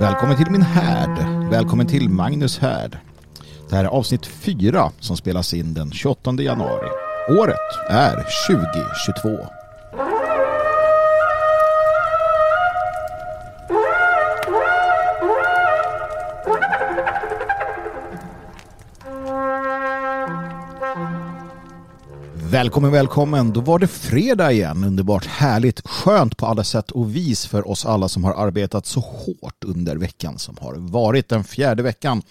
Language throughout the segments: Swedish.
Välkommen till min härd. Välkommen till Magnus härd. Det här är avsnitt 4 som spelas in den 28 januari. Året är 2022. Välkommen, välkommen. Då var det fredag igen. Underbart, härligt, skönt på alla sätt och vis för oss alla som har arbetat så hårt under veckan som har varit den fjärde veckan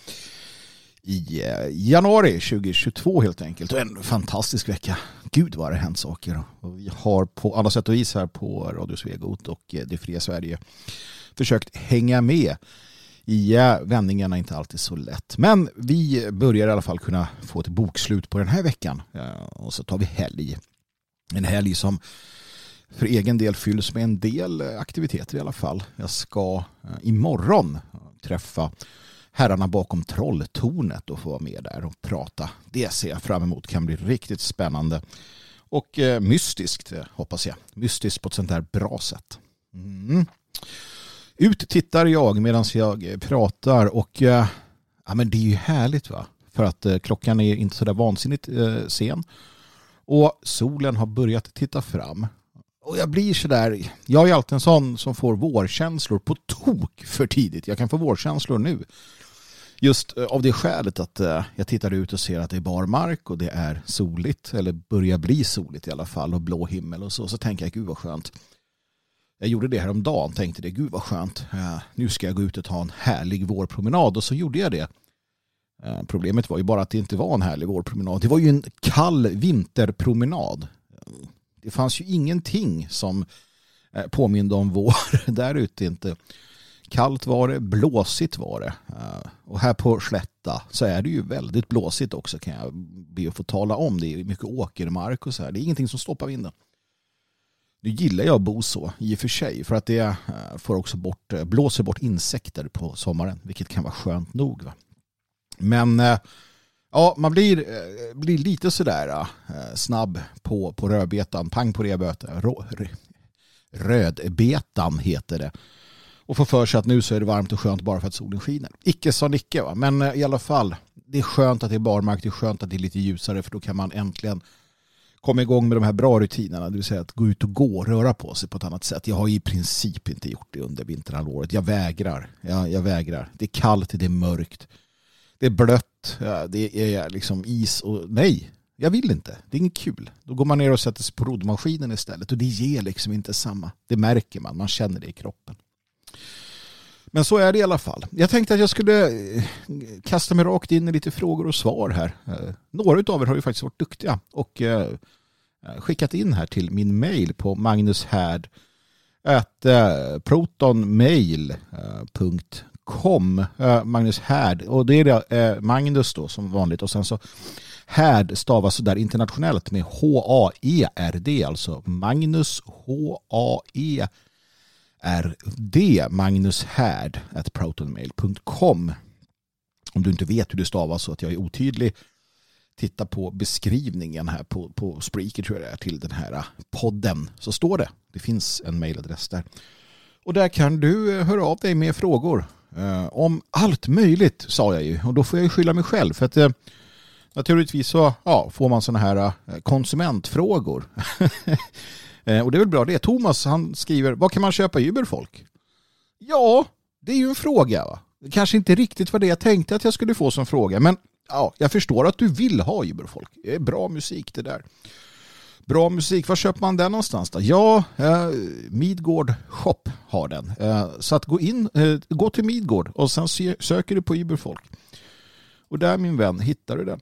i eh, januari 2022 helt enkelt. Och en fantastisk vecka. Gud vad det har hänt saker. Och vi har på alla sätt och vis här på Radio Svegot och eh, Det fria Sverige försökt hänga med i vändningarna är inte alltid så lätt. Men vi börjar i alla fall kunna få ett bokslut på den här veckan. Och så tar vi helg. En helg som för egen del fylls med en del aktiviteter i alla fall. Jag ska eh, imorgon träffa herrarna bakom Trolltornet och få vara med där och prata. Det ser jag fram emot. kan bli riktigt spännande. Och eh, mystiskt eh, hoppas jag. Mystiskt på ett sånt där bra sätt. Mm. Ut tittar jag medan jag eh, pratar och eh, ja, men det är ju härligt va. För att eh, klockan är inte så där vansinnigt eh, sen. Och solen har börjat titta fram. Och jag blir sådär, jag är alltid en sån som får vårkänslor på tok för tidigt. Jag kan få vårkänslor nu. Just eh, av det skälet att jag tittar ut och ser att det är bar mark och det är soligt, eller börjar bli soligt i alla fall, och blå himmel och så. Så tänker jag, gud vad skönt. Jag gjorde det här om dagen, tänkte det, gud vad skönt. Nu ska jag gå ut och ta en härlig vårpromenad och så gjorde jag det. Problemet var ju bara att det inte var en härlig vårpromenad. Det var ju en kall vinterpromenad. Det fanns ju ingenting som eh, påminde om vår där ute inte. Kallt var det, blåsigt var det. Och här på Slätta så är det ju väldigt blåsigt också kan jag be att få tala om. Det är mycket åkermark och så här. Det är ingenting som stoppar vinden. Nu gillar jag att bo så i och för sig för att det eh, får också bort, eh, blåser bort insekter på sommaren vilket kan vara skönt nog. Va? Men eh, ja, man blir, blir lite sådär snabb på, på rödbetan, pang på rödbetan, rödbetan heter det. Och får för sig att nu så är det varmt och skönt bara för att solen skiner. Icke sa Nicke va, men i alla fall det är skönt att det är barmark, det är skönt att det är lite ljusare för då kan man äntligen komma igång med de här bra rutinerna, det vill säga att gå ut och gå röra på sig på ett annat sätt. Jag har i princip inte gjort det under vinterhalvåret. Jag vägrar. Jag, jag vägrar. Det är kallt, det är mörkt, det är blött, det är liksom is och nej, jag vill inte. Det är inget kul. Då går man ner och sätter sig på roddmaskinen istället och det ger liksom inte samma. Det märker man, man känner det i kroppen. Men så är det i alla fall. Jag tänkte att jag skulle eh, kasta mig rakt in i lite frågor och svar här. Eh, några av er har ju faktiskt varit duktiga och eh, skickat in här till min mail på magnushärd protonmail.com Magnus Härd och det är Magnus då som vanligt och sen så Härd stavas så där internationellt med H-A-E-R-D alltså Magnus H-A-E är det magnushärd.protonmail.com Om du inte vet hur det stavas så att jag är otydlig titta på beskrivningen här på, på Spreaker tror jag det är till den här äh, podden. Så står det. Det finns en mailadress där. Och där kan du äh, höra av dig med frågor. Eh, om allt möjligt sa jag ju. Och då får jag ju skylla mig själv för att eh, naturligtvis så ja, får man sådana här eh, konsumentfrågor. Eh, och det är väl bra det. Thomas han skriver, vad kan man köpa i Uberfolk? Ja, det är ju en fråga. Va? Det kanske inte riktigt var det jag tänkte att jag skulle få som fråga. Men ja, jag förstår att du vill ha Uberfolk. Det är bra musik det där. Bra musik, var köper man den någonstans då? Ja, eh, Midgård Shop har den. Eh, så att gå in, eh, gå till Midgård och sen söker du på Uberfolk. Och där min vän hittar du den.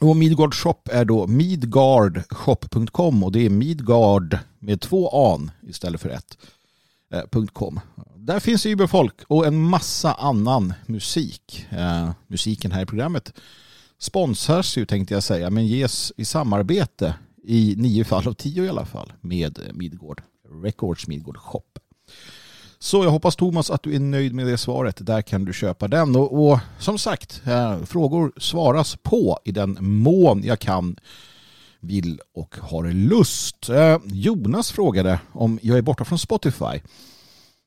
Och Midgard Shop är då midgardshop.com och det är Midgard med två an istället för ett. Eh, .com. Där finns Uberfolk och en massa annan musik. Eh, musiken här i programmet sponsras ju tänkte jag säga men ges i samarbete i nio fall av tio i alla fall med Midgård Records Midgård Shop. Så jag hoppas Thomas att du är nöjd med det svaret. Där kan du köpa den. Och, och som sagt, eh, frågor svaras på i den mån jag kan, vill och har lust. Eh, Jonas frågade om jag är borta från Spotify.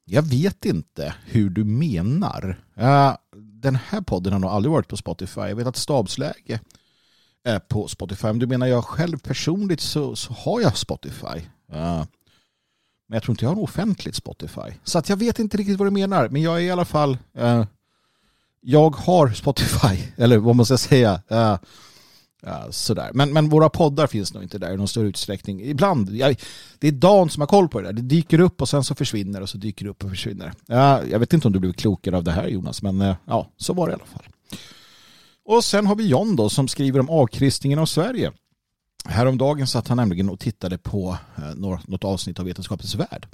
Jag vet inte hur du menar. Eh, den här podden har nog aldrig varit på Spotify. Jag vet att stabsläge är på Spotify. Om du menar jag själv personligt så, så har jag Spotify. Eh, men jag tror inte jag har offentligt Spotify. Så att jag vet inte riktigt vad du menar. Men jag är i alla fall... Eh, jag har Spotify. Eller vad man ska säga. Eh, eh, sådär. Men, men våra poddar finns nog inte där i någon större utsträckning. Ibland. Jag, det är Dan som har koll på det där. Det dyker upp och sen så försvinner och så dyker det upp och försvinner. Eh, jag vet inte om du blev klokare av det här Jonas. Men eh, ja, så var det i alla fall. Och sen har vi John då som skriver om avkristningen av Sverige. Häromdagen satt han nämligen och tittade på eh, något avsnitt av Vetenskapens värld.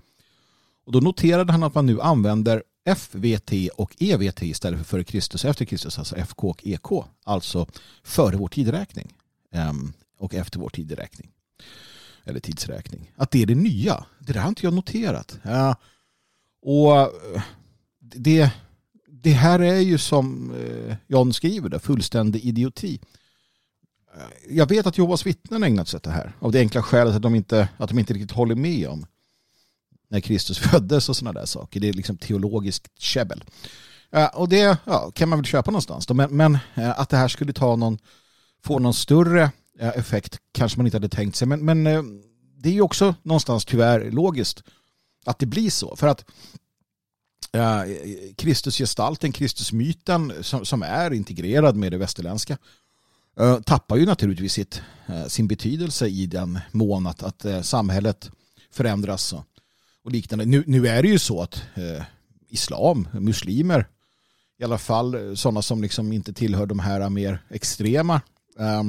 Och då noterade han att man nu använder FVT och EVT istället för före Kristus efter Kristus, alltså FK och EK. Alltså före vår tideräkning ehm, och efter vår tideräkning. Eller tidsräkning. Att det är det nya. Det där har inte jag noterat. Och eh, det, det här är ju som eh, John skriver det, fullständig idioti. Jag vet att Jehovas vittnen ägnat sig åt det här. Av det enkla skälet att de inte, att de inte riktigt håller med om när Kristus föddes och sådana där saker. Det är liksom teologiskt käbbel. Och det ja, kan man väl köpa någonstans. Men, men eh, att det här skulle ta någon, få någon större eh, effekt kanske man inte hade tänkt sig. Men, men eh, det är ju också någonstans tyvärr logiskt att det blir så. För att Kristusgestalten, Kristusmyten som, som är integrerad med det västerländska Eh, tappar ju naturligtvis sitt, eh, sin betydelse i den mån att, att eh, samhället förändras och, och liknande. Nu, nu, är det ju så att islam, muslimer, i alla fall sådana som liksom inte tillhör de här mer extrema eh,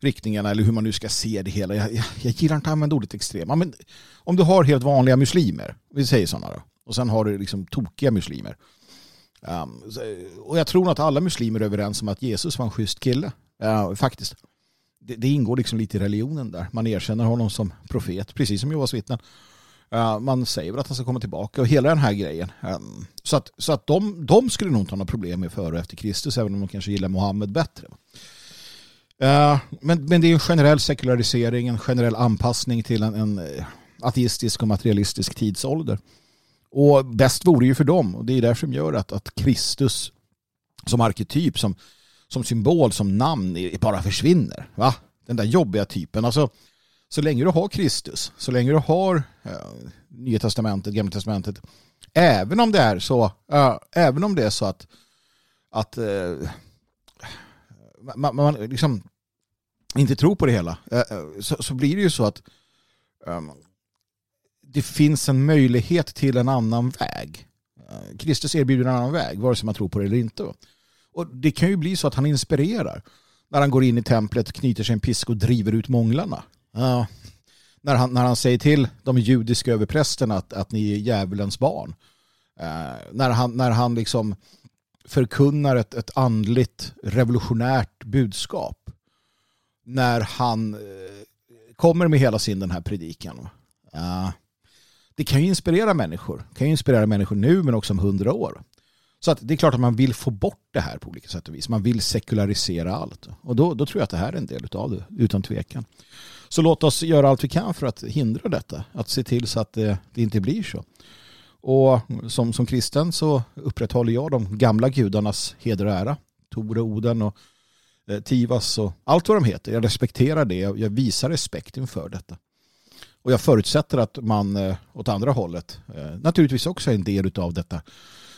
riktningarna eller hur man nu ska se det hela. Jag, jag, jag gillar inte att använda ordet extrema, men om du har helt vanliga muslimer, vi säger sådana då, och sen har du liksom tokiga muslimer. Um, och jag tror att alla muslimer är överens om att Jesus var en schysst kille. Uh, faktiskt. Det, det, ingår liksom lite i religionen där. Man erkänner honom som profet, precis som Jehovas vittnen. Uh, man säger väl att han ska komma tillbaka och hela den här grejen. Um, så att, så att de, de skulle nog inte ha några problem med före och efter Kristus, även om de kanske gillar Mohammed bättre. Uh, men, men det är en generell sekularisering, en generell anpassning till en, en eh, ateistisk och materialistisk tidsålder. Och bäst vore ju för dem. Och det är därför som gör att, att Kristus som arketyp, som, som symbol, som namn bara försvinner. Va? Den där jobbiga typen. Alltså, så länge du har Kristus, så länge du har äh, Nya Testamentet, Gamla Testamentet, även om det är så, äh, även om det är så att, att äh, man, man liksom inte tror på det hela, så, så, blir det ju så att ehm, det finns en möjlighet till en annan väg. Kristus erbjuder en annan väg, vare sig man tror på det eller inte. Och det kan ju bli så att han inspirerar när han går in i templet, knyter sig en pisk och driver ut månglarna. Ja. När, han, när han säger till de judiska överprästerna att, att ni är djävulens barn. Uh, när, han, när han liksom förkunnar ett, ett andligt revolutionärt budskap. När han uh, kommer med hela sin den här predikan. Det kan ju inspirera människor. Det kan ju inspirera människor nu men också om hundra år. Så att det är klart att man vill få bort det här på olika sätt och vis. Man vill sekularisera allt. Och då, då tror jag att det här är en del av det, utan tvekan. Så låt oss göra allt vi kan för att hindra detta. Att se till så att det, det inte blir så. Och som, som kristen så upprätthåller jag de gamla gudarnas heder och ära. Tor och Oden och eh, Tivas och allt vad de heter. Jag respekterar det. Jag visar respekt inför detta. Och jag förutsätter att man eh, åt andra hållet eh, naturligtvis också är en del av detta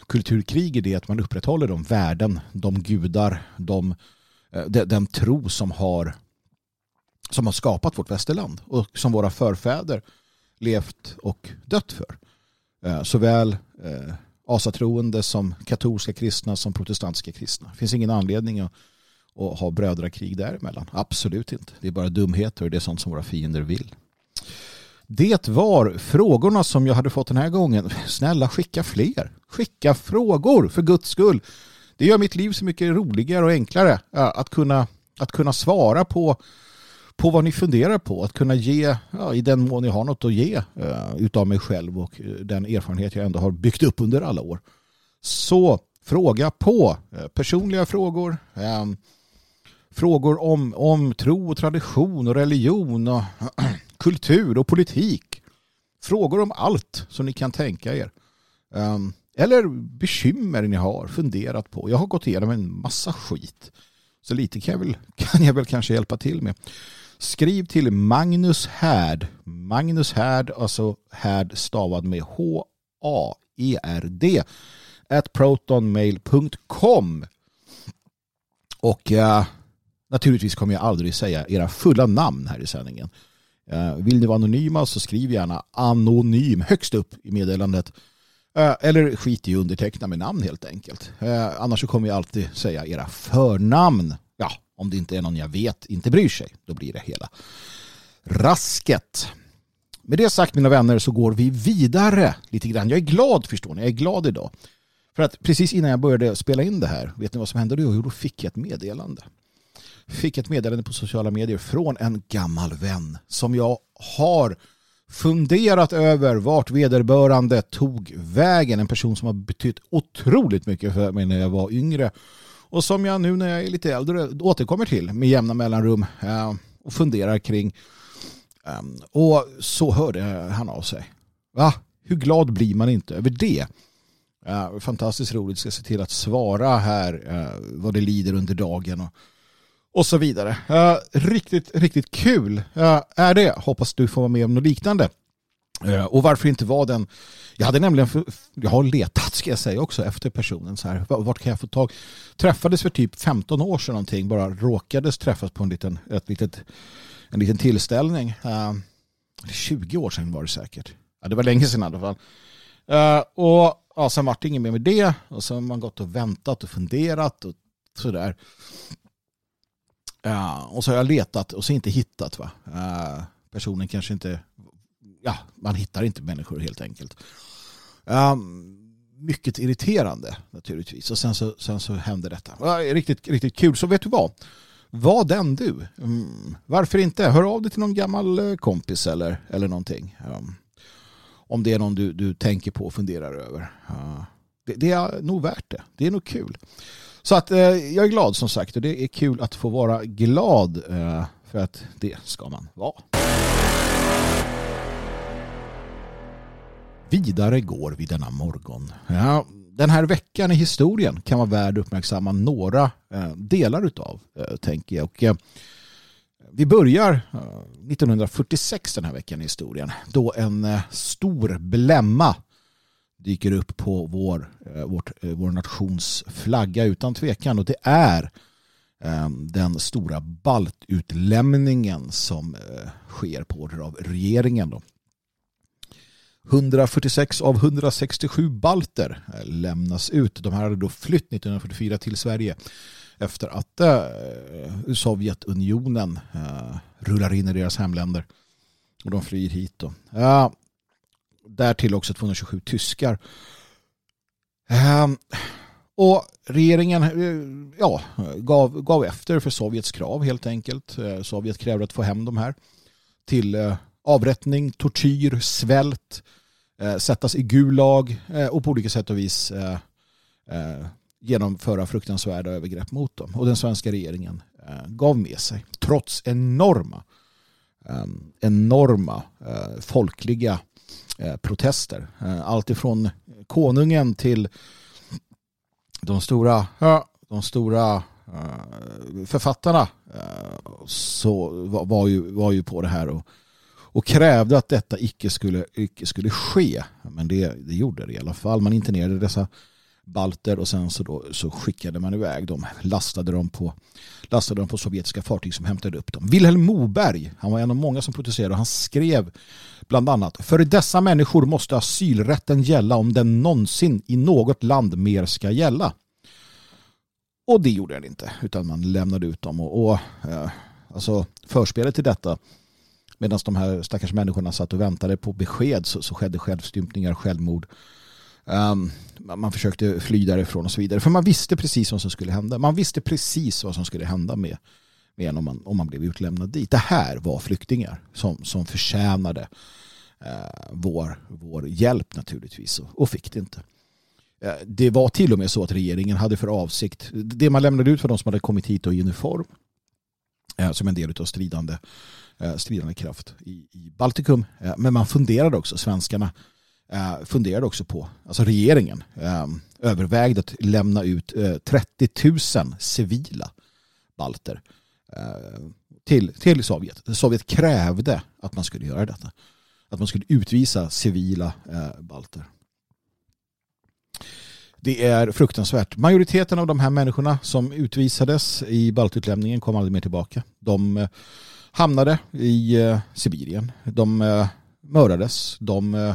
kulturkrig i det att man upprätthåller de värden, de gudar, de, eh, de, den tro som har, som har skapat vårt västerland och som våra förfäder levt och dött för. Eh, såväl asatroende som katolska kristna som protestantiska kristna. Det finns ingen anledning att, att ha brödrakrig däremellan. Absolut inte. Det är bara dumheter och det är sånt som våra fiender vill. Det var frågorna som jag hade fått den här gången. Snälla skicka fler. Skicka frågor för guds skull. Det gör mitt liv så mycket roligare och enklare eh, att kunna, att kunna svara på, på vad ni funderar på. Att kunna ge, ja, i den mån jag har något att ge uh, utav mig själv och eh, den erfarenhet jag ändå har byggt upp under alla år. Så fråga på. Uh, personliga frågor. Um, frågor om, om tro och tradition och religion och kultur och politik. Frågor om allt som ni kan tänka er. Ehm, eller bekymmer ni har funderat på. Jag har gått igenom en massa skit. Så lite kan jag väl, kan jag väl kanske hjälpa till med. Skriv till Magnus Härd. Magnus Härd, alltså Härd stavad med H-A-E-R-D at protonmail.com och uh, naturligtvis kommer jag aldrig säga era fulla namn här i sändningen. Eh, vill ni vara anonyma så skriv gärna anonym högst upp i meddelandet. Eh, eller skit i underteckna med namn helt enkelt. Eh, annars så kommer jag alltid säga era förnamn. Ja, om det inte är någon jag vet inte bryr sig. Då blir det hela rasket. Med det sagt mina vänner så går vi vidare lite grann. Jag är glad förstår ni. Jag är glad idag. För att precis innan jag började spela in det här, vet ni vad som hände då? Jo, då fick jag ett meddelande. Fick ett meddelande på sociala medier från en gammal vän som jag har funderat över vart vederbörande tog vägen. En person som har betytt otroligt mycket för mig när jag var yngre och som jag nu när jag är lite äldre återkommer till med jämna mellanrum eh, och funderar kring. Ehm, och så hörde han av sig. Va? Hur glad blir man inte över det? Fantastiskt roligt. Ska se till att svara här eh, vad det lider under dagen och, och så vidare. Uh, riktigt, riktigt kul eh, är det. Hoppas du får vara med om något liknande. Eh, och varför inte vara den? Jag hade nämligen, för, jag har letat ska jag säga också efter personen. Så här, vart kan jag få tag? Träffades för typ 15 år sedan någonting. Bara råkades träffas på en liten, ett litet, en liten tillställning. 20 år sedan var det säkert. Ja, det var länge sedan i alla fall. och ja, sen vart det inget mer med det. Och sen har man gått och väntat och funderat och sådär. Uh, och så har jag letat och så inte hittat. Va? Uh, personen kanske inte... Ja, man hittar inte människor helt enkelt. Um, mycket irriterande naturligtvis. Och sen så, sen så hände detta. Riktigt, riktigt kul. Så vet du vad? Var den du? Mm. Varför inte? Hör av dig till någon gammal kompis eller, eller någonting. Um, om det är någon du, du tänker på och funderar över. Det, det, är nog värt det. Det är nog kul. Så att eh, jag är glad som sagt och det är kul att få vara glad eh, för att det ska man vara. Vidare går vi denna morgon. Ja, den här veckan i historien kan vara värd att uppmärksamma några eh, delar utav, eh, tänker jag. Och, eh, vi börjar eh, 1946 den här veckan i historien då en eh, stor blämma dyker upp på vår, eh, vårt, eh, vår nations flagga utan tvekan och det är eh, den stora baltutlämningen som sker på order av regeringen. Då. 146 av 167 balter lämnas ut. De här hade då flytt 1944 till Sverige efter att Sovjetunionen rullar in i deras hemländer och de flyr hit. Då. Ja, därtill också 227 tyskar. Ehm, och regeringen eh, ja, gav, gav efter för Sovjets krav helt enkelt. Eh, Sovjet krävde att få hem de här till eh, avrättning, tortyr, svält, sättas i gulag och på olika sätt och vis genomföra fruktansvärda övergrepp mot dem. Och den svenska regeringen gav med sig. Trots enorma, ehm, enorma folkliga protester. Eh, allt ifrån konungen till de stora, de stora eh, författarna så var, ju, var ju på det här och, och krävde att detta icke skulle, icke skulle ske. Men det, det gjorde det i alla fall. Man internerade dessa balter och sen så, då, så skickade man iväg dem, lastade dem, på, lastade dem på sovjetiska fartyg som hämtade upp dem. Wilhelm Moberg, han var en av många som protesterade och han skrev bland annat för dessa människor måste asylrätten gälla om den någonsin i något land mer ska gälla. Och det gjorde den inte utan man lämnade ut dem och, och eh, alltså förspelet till detta medan de här stackars människorna satt och väntade på besked så, så skedde självstympningar, självmord Um, man försökte fly därifrån och så vidare. För man visste precis vad som skulle hända. Man visste precis vad som skulle hända med, med en om man, om man blev utlämnad dit. Det här var flyktingar som, som förtjänade uh, vår, vår hjälp naturligtvis och, och fick det inte. Eh, det var till och med så att regeringen hade för avsikt, det man lämnade ut för de som hade kommit hit i uniform eh, som en del av stridande, stridande kraft i, i Baltikum. men man funderade också, svenskarna Eh, funderade också på, alltså regeringen eh, övervägde att lämna ut eh, 30 000 civila balter till, till Sovjet. Sovjet krävde att man skulle göra detta. Att man skulle utvisa civila balter. Det är fruktansvärt. Majoriteten av de här människorna som utvisades i baltutlämningen kom aldrig mer tillbaka. De hamnade i Sibirien. De mördades. De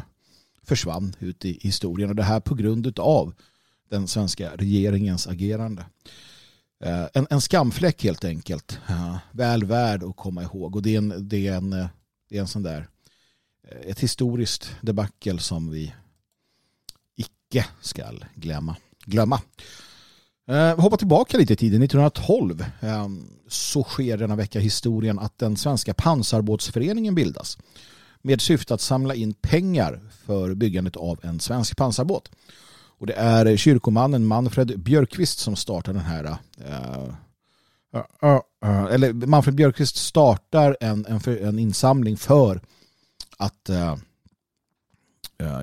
försvann ut i historien och det här på grund av den svenska regeringens agerande. Eh, en, en skamfläck helt enkelt. Väl värd att komma ihåg och det är en, det är en, det är en sån där eh, ett historiskt debacle som vi icke ska glömma. glömma. Eh, hoppa tillbaka lite i tiden, 1912 eh, så sker denna vecka historien att den svenska pansarbåtsföreningen bildas med syfte att samla in pengar för byggandet av en svensk pansarbåt. Och det är kyrkomannen Manfred Björkqvist som startar den här uh, uh, uh, eller Manfred Björkqvist startar en, en, för, en insamling för att eh, eh,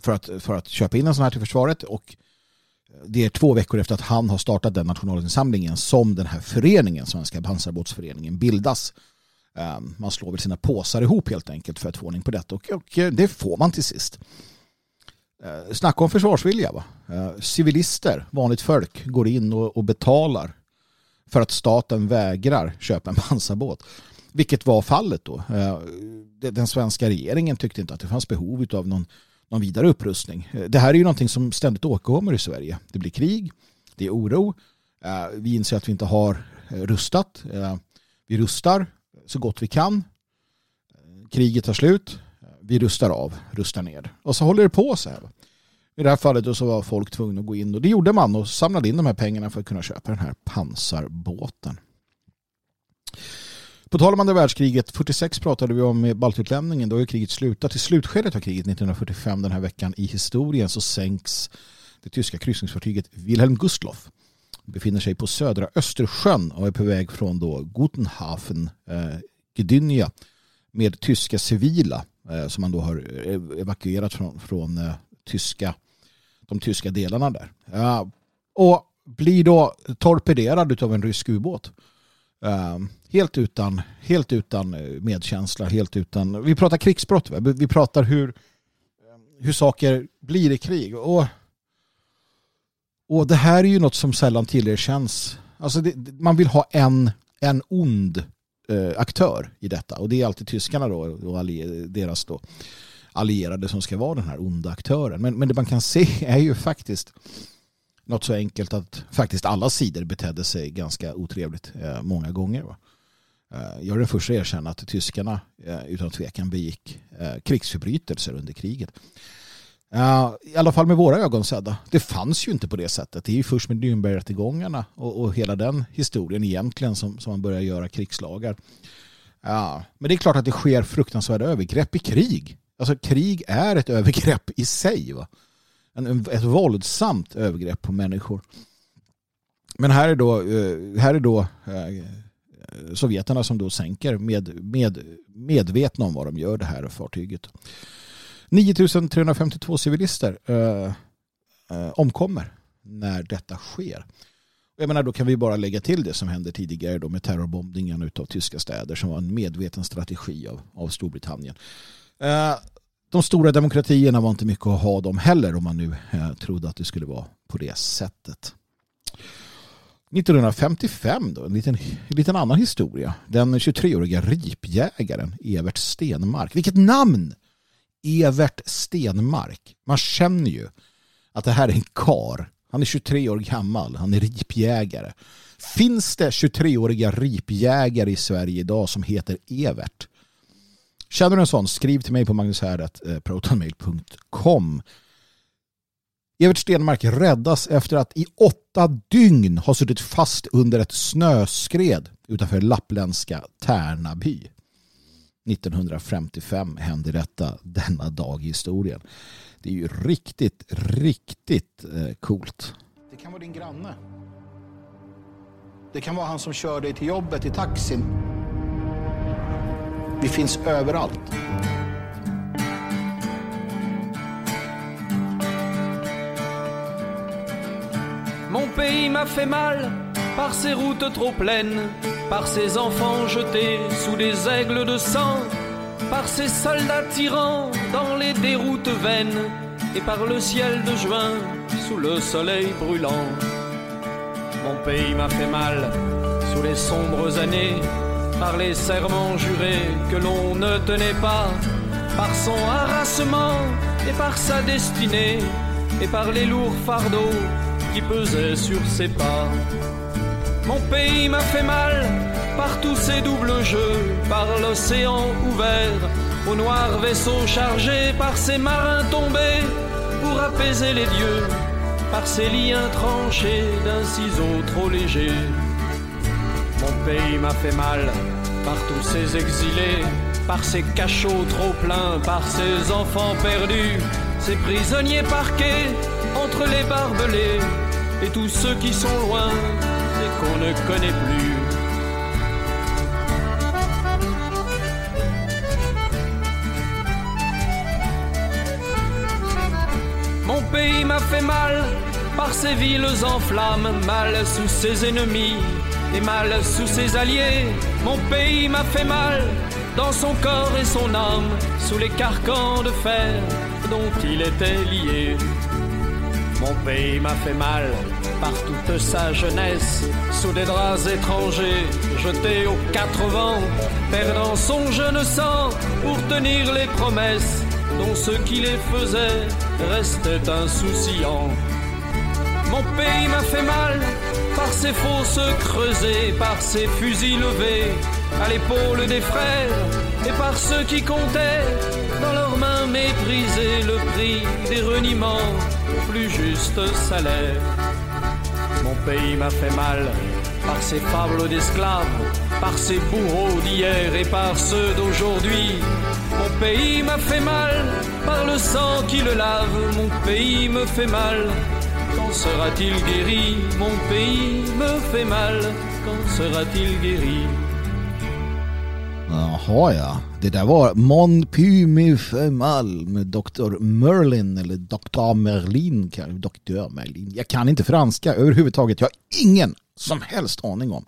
för att, för att köpa in en sån här till försvaret och det är två veckor efter att han har startat den nationalinsamlingen som den här föreningen, Svenska pansarbåtsföreningen, bildas. Ehm, man slår väl sina påsar ihop helt enkelt för att få ordning på detta och, och eh, det får man till sist. Eh, snacka om försvarsvilja. Va? Ehm, civilister, vanligt folk, går in och, och betalar för att staten vägrar köpa en pansarbåt. Vilket var fallet då. Ehm, den svenska regeringen tyckte inte att det fanns behov av någon, någon vidare upprustning. Det här är ju någonting som ständigt återkommer i Sverige. Det blir krig, det är oro. Vi inser att vi inte har eh, rustat. Vi rustar så gott vi kan. Kriget tar slut. Vi rustar av, rustar ner. Och så håller det på så här. I det här fallet så var folk tvungna att gå in och det gjorde man och samlade in de här pengarna för att kunna köpa den här pansarbåten. På tal om andra världskriget, 46 pratade vi om baltutlämningen, då är kriget slutat. I slutskedet av kriget 1945 den här veckan i historien så sänks det tyska kryssningsfartyget Wilhelm Gustloff befinner sig på södra Östersjön och är på väg från då Gutenhafen, eh, Gdynia med tyska civila eh, som man då har eh, evakuerat från, från eh, tyska, de tyska delarna där. Eh, och blir då torpederad av en rysk ubåt. Eh, helt, utan, helt utan eh, medkänsla, helt utan... Vi pratar krigsbrott, va? vi pratar hur, hur saker blir i krig. Och och det här är ju något som sällan tillerkänns. Alltså det, man vill ha en, en ond eh, aktör i detta. Och det är alltid tyskarna då, och deras då allierade som ska vara den här onda aktören. Men, men det man kan se är ju faktiskt något så enkelt att faktiskt alla sidor betedde sig ganska otrevligt eh, många gånger. Va? Eh, jag är den första att erkänna att tyskarna eh, utan tvekan begick eh, krigsförbrytelser under kriget. Uh, I alla fall med våra ögon sedda. Det fanns ju inte på det sättet. Det är ju först med Nürnbergrättegångarna och, och hela den historien egentligen som, som man börjar göra krigslagar. Uh, men det är klart att det sker fruktansvärda övergrepp i krig. Alltså krig är ett övergrepp i sig. Va? En, ett våldsamt övergrepp på människor. Men här är då, uh, här är då uh, sovjeterna som då sänker med, med, medvetna om vad de gör det här fartyget. 9352 civilister eh, eh, omkommer när detta sker. Jag menar, då kan vi bara lägga till det som hände tidigare då med terrorbombningen av tyska städer som var en medveten strategi av, av Storbritannien. Eh, de stora demokratierna var inte mycket att ha dem heller om man nu eh, trodde att det skulle vara på det sättet. 1955 då, en liten, en liten annan historia. Den 23-åriga ripjägaren Evert Stenmark. Vilket namn! Evert Stenmark. Man känner ju att det här är en kar. Han är 23 år gammal. Han är ripjägare. Finns det 23-åriga ripjägare i Sverige idag som heter Evert? Känner du en sån? Skriv till mig på magnushärdet.protonmail.com Evert Stenmark räddas efter att i åtta dygn ha suttit fast under ett snöskred utanför lappländska Tärnaby. 1955 hände detta denna dag i historien. Det är ju riktigt, riktigt eh, coolt. Det kan vara din granne. Det kan vara han som kör dig till jobbet i taxin. Vi finns överallt. Mon pays m'a fait mal par ses routes trop pleines, par ses enfants jetés sous des aigles de sang, par ses soldats tyrans dans les déroutes vaines, et par le ciel de juin sous le soleil brûlant. Mon pays m'a fait mal sous les sombres années, par les serments jurés que l'on ne tenait pas, par son harassement et par sa destinée, et par les lourds fardeaux qui pesaient sur ses pas. Mon pays m'a fait mal par tous ces doubles jeux, par l'océan ouvert, aux noirs vaisseaux chargés, par ces marins tombés pour apaiser les dieux, par ces liens tranchés d'un ciseau trop léger. Mon pays m'a fait mal par tous ces exilés, par ces cachots trop pleins, par ces enfants perdus, ces prisonniers parqués entre les barbelés et tous ceux qui sont loin qu'on ne connaît plus. Mon pays m'a fait mal par ces villes en flammes, mal sous ses ennemis et mal sous ses alliés. Mon pays m'a fait mal dans son corps et son âme, sous les carcans de fer dont il était lié. Mon pays m'a fait mal par toute sa jeunesse, des draps étrangers, jeté aux quatre vents, perdant son jeune sang pour tenir les promesses dont ceux qui les faisaient restaient insouciants. Mon pays m'a fait mal par ses fosses creusées, par ses fusils levés à l'épaule des frères, et par ceux qui comptaient dans leurs mains méprisées le prix des reniements au plus juste salaire. Mon pays m'a fait mal par ces fables d'esclaves, par ces bourreaux d'hier et par ceux d'aujourd'hui. Mon pays m'a fait mal par le sang qui le lave, mon pays me fait mal. Quand sera-t-il guéri Mon pays me fait mal. Quand sera-t-il guéri Jaha ja, det där var Mon Py Femal med Dr. Merlin eller Dr. Merlin. Dr. Merlin. Jag kan inte franska överhuvudtaget. Jag har ingen som helst aning om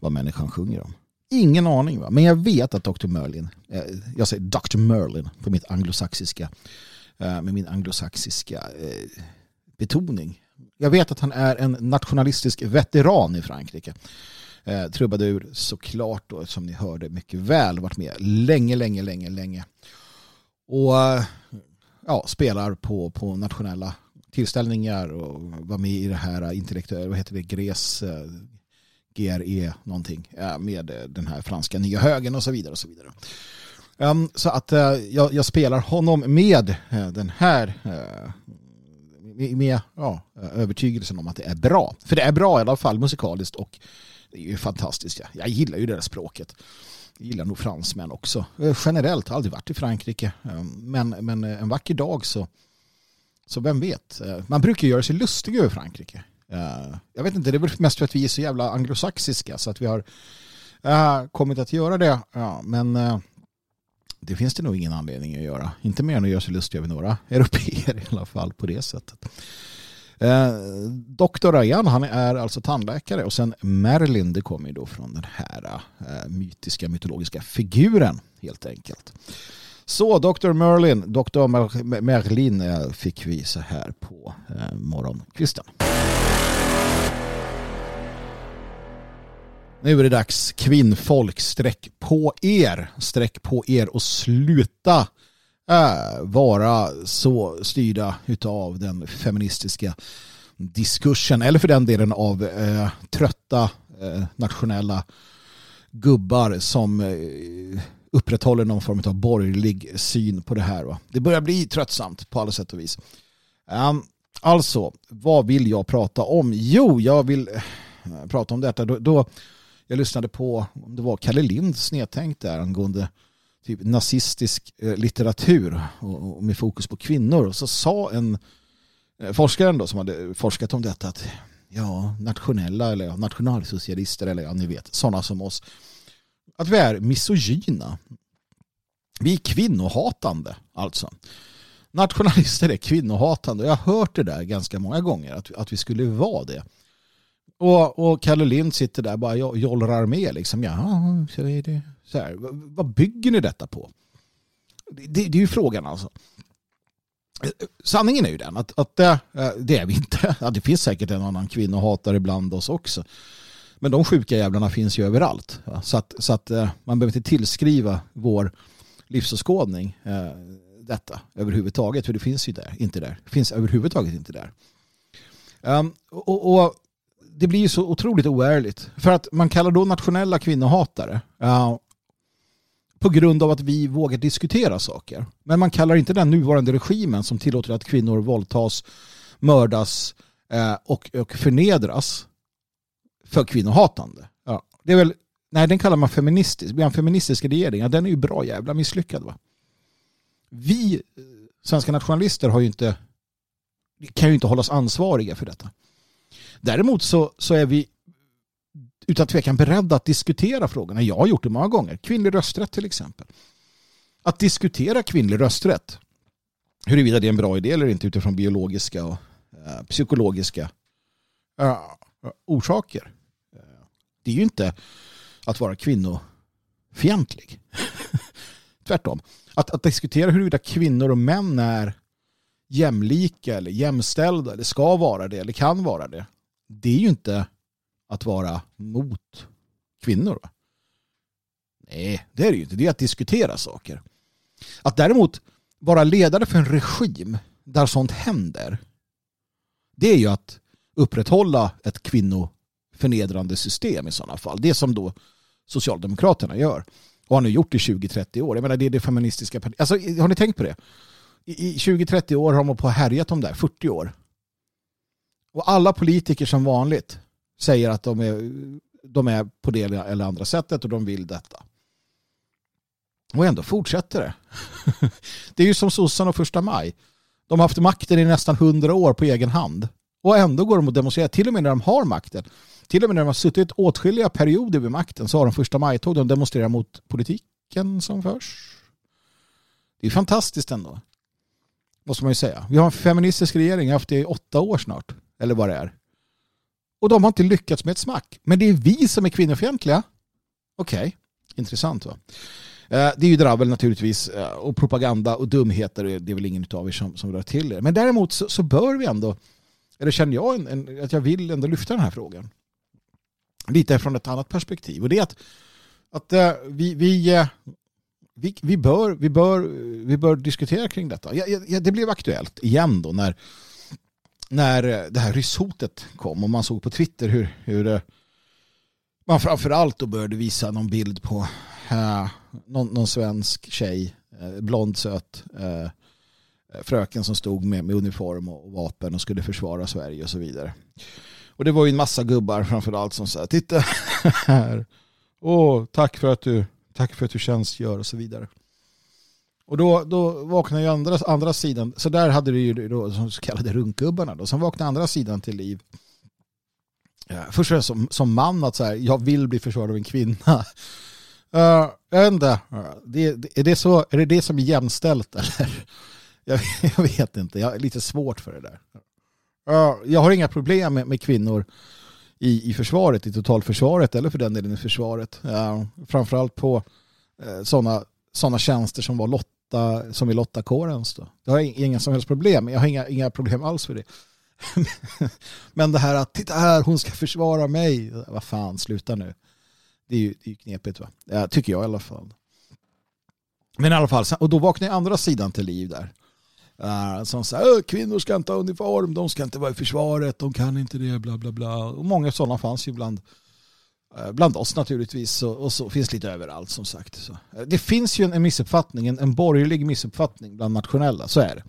vad människan sjunger om. Ingen aning va, men jag vet att Dr. Merlin, eh, jag säger Dr. Merlin på mitt anglosaxiska, eh, med min anglosaxiska eh, betoning. Jag vet att han är en nationalistisk veteran i Frankrike. Eh, trubadur såklart då, som ni hörde mycket väl, varit med länge, länge, länge, länge. Och eh, ja, spelar på, på nationella tillställningar och var med i det här intellektuella, vad heter det, GRES, eh, GRE någonting eh, med eh, den här franska nya högen och så vidare och så vidare. Ehm, så att jag, jag, spelar honom med den här med, ja, övertygelsen om att det är bra. För det är bra i alla fall musikaliskt och det är ju fantastiskt. Jag gillar ju det språket. Jag gillar nog fransmän också. Generellt, har aldrig varit i Frankrike. Ehm, men, men en vacker dag så, så vem vet. Eh, man brukar göra sig lustig över Frankrike. Eh, jag vet inte, det är väl mest för att vi är så jävla anglosaxiska så att vi har eh, kommit att göra det. Men det finns det nog ingen anledning att göra. Inte mer än att göra sig lustig över några europeer i alla fall på det sättet. Eh, Dr. Ryan, han är alltså tandläkare och sen Merlin, det kommer ju då från den här eh, mytiska mytologiska figuren helt enkelt. Så Dr. Merlin, Dr. Merlin eh, fick vi så här på eh, morgonkvisten. Nu är det dags kvinnfolk, sträck på er, sträck på er och sluta äh, vara så styrda utav den feministiska diskursen eller för den delen av eh, trötta eh, nationella gubbar som eh, upprätthåller någon form av borgerlig syn på det här. Va? Det börjar bli tröttsamt på alla sätt och vis. Um, alltså, vad vill jag prata om? Jo, jag vill eh, prata om detta. Då, då jag lyssnade på, om det var Kalle Lind snedtänkt där angående typ nazistisk eh, litteratur och, och, med fokus på kvinnor. Och så sa en eh, forskare då som hade forskat om detta att ja, nationella eller nationalsocialister eller ja, ni vet, sådana som oss, att vi är misogyna. Vi är kvinnohatande alltså. nationalister är kvinnohatande. Jag har hört det där ganska många gånger, att, att vi skulle vara det. Och, och Kalle Lind sitter där och bara jollrar med. Liksom. Ja, så är det. Så här, vad bygger ni detta på? Det, det, det är ju frågan alltså. Sanningen är ju den att, att det, det är vi inte. Ja, det finns säkert en annan kvinnohatare bland oss också. Men de sjuka jävlarna finns ju överallt. Så att, så att eh, man behöver inte tillskriva vår livsåskådning eh, detta överhuvudtaget. För det finns ju där, inte där. Det finns överhuvudtaget inte där. Um, och, och, det blir ju så otroligt oärligt. För att man kallar då nationella kvinnohatare uh, på grund av att vi vågar diskutera saker. Men man kallar inte den nuvarande regimen som tillåter att kvinnor våldtas, mördas uh, och, och förnedras för kvinnohatande. Ja, det är väl, nej, den kallar man feministisk. Vi har en feministisk regering. Ja, den är ju bra jävla misslyckad. Va? vi eh, svenska nationalister har ju inte, kan ju inte hållas ansvariga för detta. Däremot så, så är vi utan tvekan beredda att diskutera frågorna. Jag har gjort det många gånger. Kvinnlig rösträtt till exempel. Att diskutera kvinnlig rösträtt, huruvida det är en bra idé eller inte utifrån biologiska och uh, psykologiska uh, orsaker. Det är ju inte att vara kvinnofientlig. Tvärtom att, att diskutera huruvida kvinnor och män är jämlika eller jämställda eller ska vara det eller kan vara det. Det är ju inte att vara mot kvinnor. Va? Nej, det är det ju inte. Det är att diskutera saker. Att däremot vara ledare för en regim där sånt händer det är ju att upprätthålla ett förnedrande system i sådana fall. Det som då Socialdemokraterna gör och har nu gjort i 20-30 år. Jag menar, det är det feministiska partiet. Alltså, har ni tänkt på det? I, i 20-30 år har de på härjat om där 40 år. Och alla politiker som vanligt säger att de är, de är på det eller andra sättet och de vill detta. Och ändå fortsätter det. det är ju som sossarna och första maj. De har haft makten i nästan 100 år på egen hand. Och ändå går de och demonstrerar, till och med när de har makten. Till och med när de har suttit åtskilliga perioder vid makten så har de första majtåg de demonstrerar mot politiken som förs. Det är fantastiskt ändå. Måste man ju säga. Vi har en feministisk regering, haft det i åtta år snart. Eller vad det är. Och de har inte lyckats med ett smack. Men det är vi som är kvinnofientliga. Okej, okay. intressant va? Eh, det är ju dravel naturligtvis eh, och propaganda och dumheter. Det är väl ingen av er som, som rör till er. Men däremot så, så bör vi ändå, eller känner jag en, en, att jag vill ändå lyfta den här frågan lite från ett annat perspektiv. Och det är att, att eh, vi, vi, eh, vi, vi, bör, vi, bör, vi bör diskutera kring detta. Ja, ja, det blev aktuellt igen då när, när eh, det här rysshotet kom och man såg på Twitter hur, hur man framförallt då började visa någon bild på någon, någon, svensk tjej, blond söt fröken som stod med, med uniform och vapen och skulle försvara Sverige och så vidare. Och det var ju en massa gubbar framförallt som sa titta här. Åh, tack för att du, tack för att du tjänstgör och så vidare. Och då, då vaknade ju andra, andra sidan, så där hade du ju då, de så kallade runkgubbarna då. Som vaknade andra sidan till liv. Ja, först och som, som man att så här, jag vill bli försvarad av en kvinna. Uh, jag vet inte, det, är, det så, är det det som är jämställt eller? Jag, jag vet inte, jag har lite svårt för det där jag har inga problem med, med kvinnor i, i försvaret, i totalförsvaret eller för den delen i försvaret. Framförallt på eh, sådana såna tjänster som var Lotta, som i Lottakårens. Då. Det har inga som helst problem. Jag har inga, inga problem alls för det. Men det här att titta här, hon ska försvara mig. Vad fan, sluta nu. Det är ju, det är ju knepigt va? Ja, tycker jag i alla fall. Men i alla fall, och då vaknar andra sidan till liv där. Uh, som säger kvinnor ska inte ha uniform, de ska inte vara i försvaret, de kan inte det, bla bla bla. Och många sådana fanns ju bland, uh, bland oss naturligtvis och, och, så finns lite överallt som sagt. Så. Uh, det finns ju en, en missuppfattning, en, en borgerlig missuppfattning bland nationella, så är det.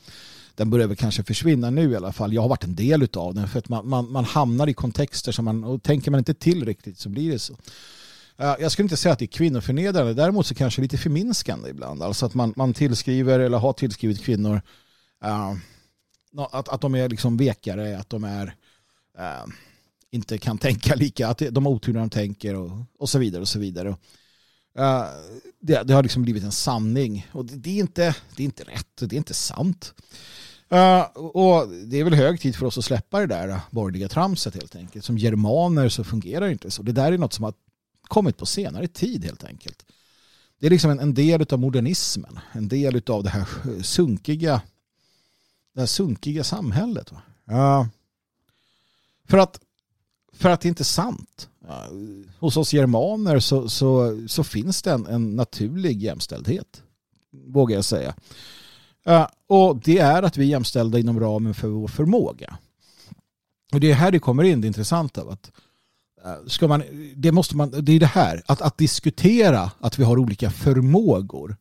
Den börjar väl kanske försvinna nu i alla fall. Jag har varit en del av den för att man, man, man hamnar i kontexter som man, och tänker man inte till riktigt så blir det så. Jag skulle inte säga att det är kvinnoförnedrande, däremot så kanske lite förminskande ibland. Alltså att man, man tillskriver eller har tillskrivit kvinnor Eh, att, att de är liksom vekare, att de är uh, inte kan tänka lika, att de har otur när de tänker och, och så vidare. och så vidare. Uh, det, det, har liksom blivit en sanning. Och det, det, är inte, det är inte rätt, det är inte sant. Uh, och det är väl hög tid för oss att släppa det där borgerliga tramset helt enkelt. Som germaner så fungerar det inte så. Det där är något som har kommit på senare tid helt enkelt. Det är liksom en, en del av modernismen. En del av det här sunkiga, det här sunkiga samhället. Uh, för att för att det inte är sant. Hos oss germaner så, så, så finns det en, en naturlig jämställdhet. Vågar jag säga. Och det är att vi är jämställda inom ramen för vår förmåga. Och det är här det kommer in det intressanta. Att ska man, det, måste man, det är det här, att, att diskutera att vi har olika förmågor.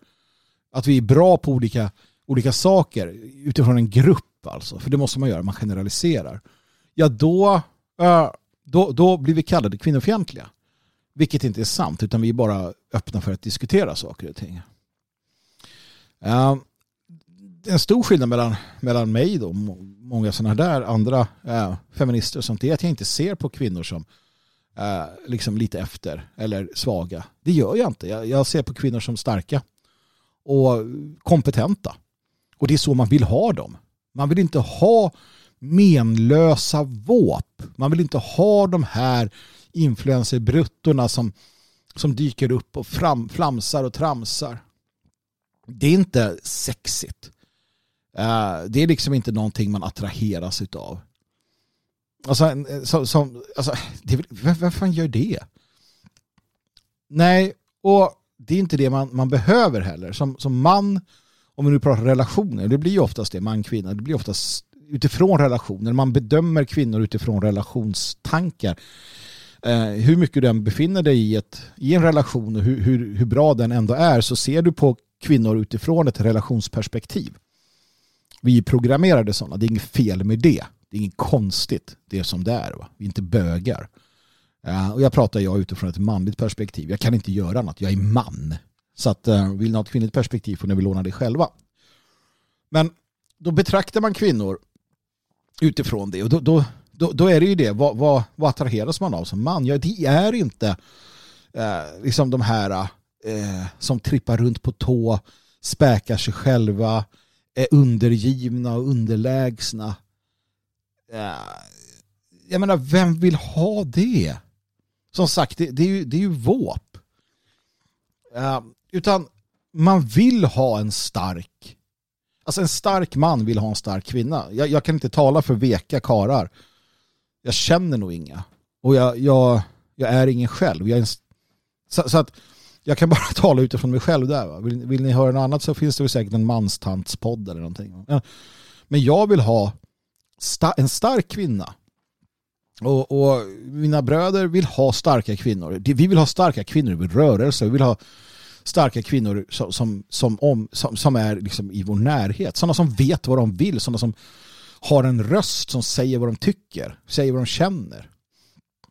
Att vi är bra på olika, olika saker utifrån en grupp alltså. För det måste man göra, man generaliserar. Ja, då eh, då, då blir vi kallade kvinnofientliga. Vilket inte är sant, utan vi är bara öppna för att diskutera saker och ting. Eh, en stor skillnad mellan, mellan mig och många sådana där andra eh, feminister och sånt är att jag inte ser på kvinnor som liksom lite efter eller svaga. Det gör jag inte. Jag, jag ser på kvinnor som starka och kompetenta. Och det är så man vill ha dem. Man vill inte ha menlösa våp. Man vill inte ha de här influencerbruttorna som, som dyker upp och fram, flamsar och tramsar. Det är inte sexigt. Eh, det är liksom inte någonting man attraheras utav. Alltså, som, eh, som, alltså det, vem, vem fan gör det? Nej, och det är inte det man, man behöver heller. Som, som man, om vi nu pratar relationer, det blir ju oftast det, man-kvinna, det blir oftast utifrån relationer. Man bedömer kvinnor utifrån relationstankar. Eh, hur mycket du än befinner dig i, ett, i en relation och hur, hur, hur bra den ändå är så ser du på kvinnor utifrån ett relationsperspektiv. Vi är programmerade sådana, det är inget fel med det. Det är inget konstigt, det är som det är. Va? Vi är inte bögar. Eh, och jag pratar jag utifrån ett manligt perspektiv. Jag kan inte göra annat, jag är man. Så att, eh, vill ni ha ett kvinnligt perspektiv får ni väl låna det själva. Men då betraktar man kvinnor utifrån det. Och då, då, då, då, är det ju det, vad, vad, vad attraheras man av som man? Ja, det är inte eh, liksom de här eh, som trippar runt på tå, späkar sig själva, är undergivna och underlägsna. Eh, jag menar, vem vill ha det? Som sagt, det, det är, ju, det är ju våp. Eh, utan man vill ha en stark Alltså en stark man vill ha en stark kvinna. Jag, jag kan inte tala för veka karar. Jag känner nog inga. Och jag, jag, jag är ingen själv. Jag är en, så, så, att jag kan bara tala utifrån mig själv där. Vill, vill, ni höra något annat så finns det väl säkert en manstantspodd eller någonting. Men jag vill ha sta, en stark kvinna. Och, och, mina bröder vill ha starka kvinnor. Vi vill ha starka kvinnor i rörelse. Vi vill ha starka kvinnor som, som, som, om, som, som är liksom i vår närhet. Sådana som vet vad de vill, sådana som har en röst som säger vad de tycker, säger vad de känner.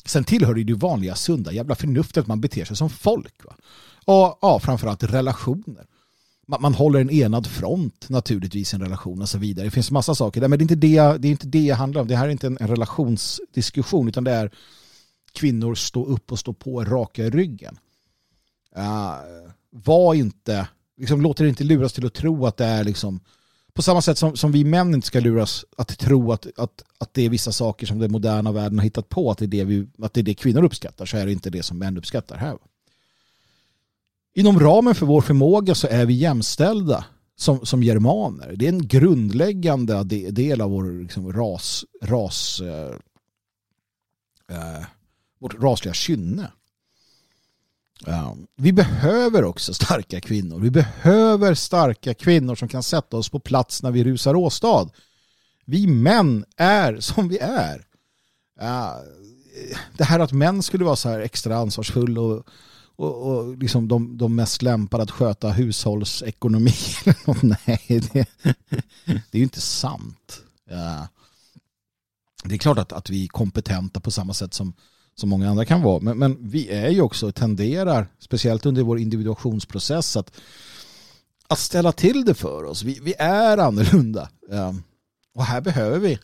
Sen tillhör det ju det vanliga sunda jävla förnuftet att man beter sig som folk. Va? Och ja, framförallt relationer. Man, man håller en enad front naturligtvis i en relation och så vidare. Det finns massa saker där, men det är inte det det, är inte det handlar om. Det här är inte en, en relationsdiskussion utan det är kvinnor stå upp och stå på raka i ryggen. Uh, var inte, liksom, låter inte luras till att tro att det är liksom på samma sätt som, som vi män inte ska luras att tro att, att, att det är vissa saker som den moderna världen har hittat på, att det, är det vi, att det är det kvinnor uppskattar, så är det inte det som män uppskattar här. Inom ramen för vår förmåga så är vi jämställda som, som germaner. Det är en grundläggande del av vår liksom, ras, ras eh, eh vårt rasliga kynne. Ehm, vi behöver också starka kvinnor. Vi behöver starka kvinnor som kan sätta oss på plats när vi rusar åstad. Vi män är som vi är. Ehm, det här att män skulle vara så här extra ansvarsfulla och, och, och liksom de, de mest lämpade att sköta hushållsekonomi. Nej, det, det är ju inte sant. Det är klart att, att vi är kompetenta på samma sätt som som många andra kan vara. Men, men vi är ju också, tenderar, speciellt under vår individuationsprocess, att, att ställa till det för oss. Vi, vi är annorlunda. Ja. och här behöver vi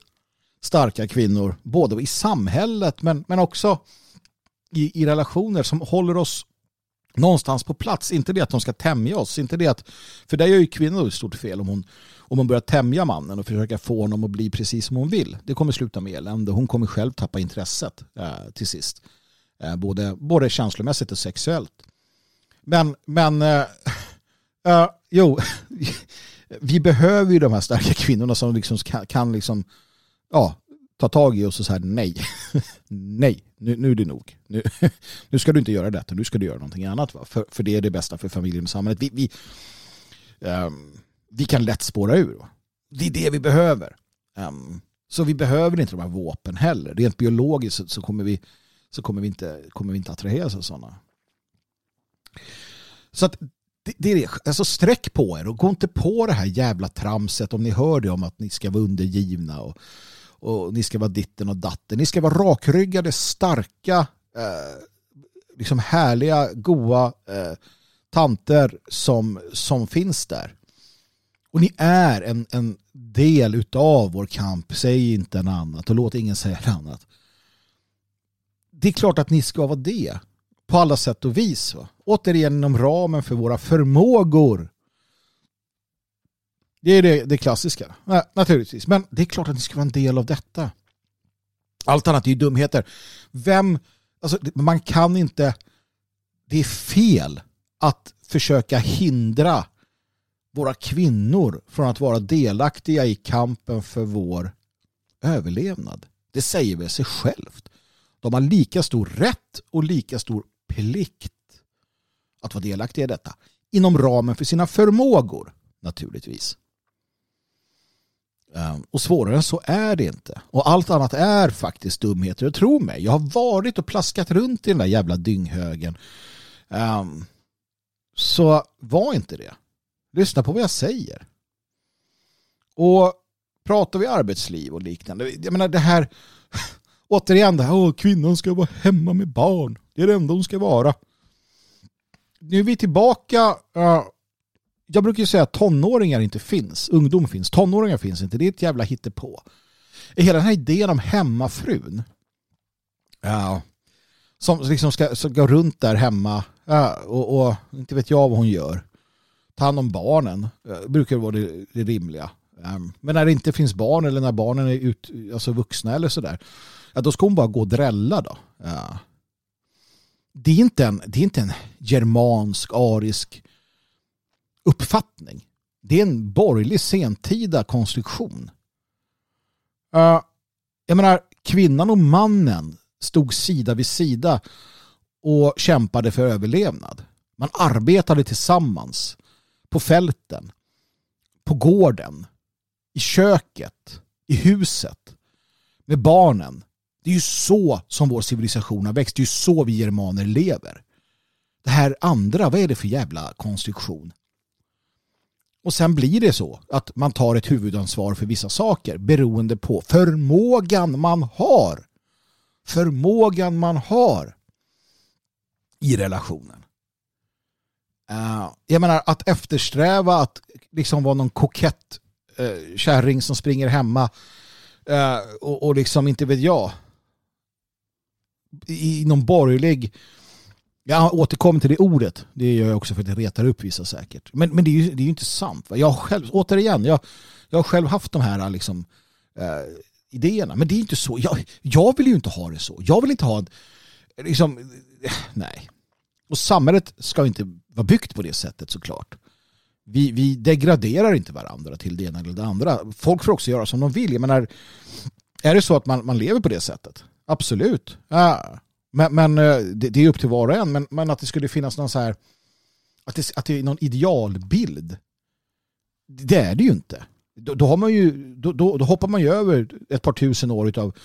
starka kvinnor, både i samhället men, men också i, i relationer som håller oss någonstans på plats. Inte det att de ska tämja oss, inte det att, för där gör ju kvinnor ett stort fel om hon, om hon börjar tämja mannen och försöka få honom att bli precis som hon vill. Det kommer sluta med elände. Hon kommer själv tappa intresset eh, till sist. Eh, både, både känslomässigt och sexuellt. Men, men eh, eh, jo, vi behöver ju de här starka kvinnorna som liksom kan, kan liksom, ja, ta tag i och så här nej. nej, nu, nu är det nog. Nu, nu ska du inte göra detta, nu ska du göra någonting annat. Va? För, för det är det bästa för familjen och samhället. Vi, vi, um, vi kan lätt spåra ur. Va? Det är det vi behöver. Um, så vi behöver inte de här våpen heller. Rent biologiskt så, så kommer vi så kommer vi inte, kommer vi inte attraheras av sådana. Så att det, det är det. Alltså sträck på er och gå inte på det här jävla tramset om ni hör det om att ni ska vara undergivna och, och ni ska vara ditten och datten. Ni ska vara rakryggade, starka, eh, liksom härliga, goa eh, tanter som, som finns där. Och ni är en, en del utav vår kamp. Säg inte en annat och låt ingen säga en annat. Det är klart att ni ska vara det på alla sätt och vis. Va? Återigen inom ramen för våra förmågor. Det är det, det klassiska, Nej, naturligtvis. Men det är klart att det ska vara en del av detta. Allt annat är ju dumheter. Vem, alltså, man kan inte, det är fel att försöka hindra våra kvinnor från att vara delaktiga i kampen för vår överlevnad. Det säger väl sig självt. De har lika stor rätt och lika stor plikt att vara delaktiga i detta. Inom ramen för sina förmågor, naturligtvis. Och svårare än så är det inte. Och allt annat är faktiskt dumheter. Och tro mig, jag har varit och plaskat runt i den där jävla dynghögen. Um, så var inte det. Lyssna på vad jag säger. Och pratar vi arbetsliv och liknande. Jag menar det här, återigen det här, åh, kvinnan ska vara hemma med barn. Det är det enda hon ska vara. Nu är vi tillbaka. Uh, jag brukar ju säga att tonåringar inte finns. Ungdom finns. Tonåringar finns inte. Det är ett jävla hittepå. Hela den här idén om hemmafrun. Ja, som liksom ska, ska gå runt där hemma ja, och, och, inte vet jag vad hon gör. Ta hand om barnen. Ja, brukar vara det, det rimliga. Um, men när det inte finns barn eller när barnen är ut, alltså vuxna eller sådär. Ja, då ska hon bara gå och drälla då. Ja. det är inte en, det är inte en germansk, arisk uppfattning. Det är en borgerlig sentida konstruktion. Uh, jag menar, kvinnan och mannen stod sida vid sida och kämpade för överlevnad. Man arbetade tillsammans på fälten, på gården, i köket, i huset, med barnen, det är ju så som vår civilisation har växt. Det är ju så vi germaner lever. Det här andra, vad är det för jävla konstruktion? Och sen blir det så att man tar ett huvudansvar för vissa saker beroende på förmågan man har. Förmågan man har i relationen. Uh, jag menar att eftersträva att liksom vara någon kokett uh, kärring som springer hemma uh, och, och liksom inte vet jag i någon borgerlig jag återkommer till det ordet. Det gör jag också för att det retar upp vissa säkert. Men, men det är ju det är inte sant. Va? Jag själv, återigen, jag, jag har själv haft de här liksom, eh, idéerna. Men det är inte så. Jag, jag vill ju inte ha det så. Jag vill inte ha en, liksom, nej. Och samhället ska inte vara byggt på det sättet såklart. Vi, vi degraderar inte varandra till det ena eller det andra. Folk får också göra som de vill. Jag menar, är det så att man, man lever på det sättet? Absolut. Ja. Men, men eh, det, det, är upp till var och en. Men, men att det skulle finnas någon så här att det, att det är någon idealbild. Det är det ju inte. Då, då har man ju, då, då, då, hoppar man ju över ett par tusen år av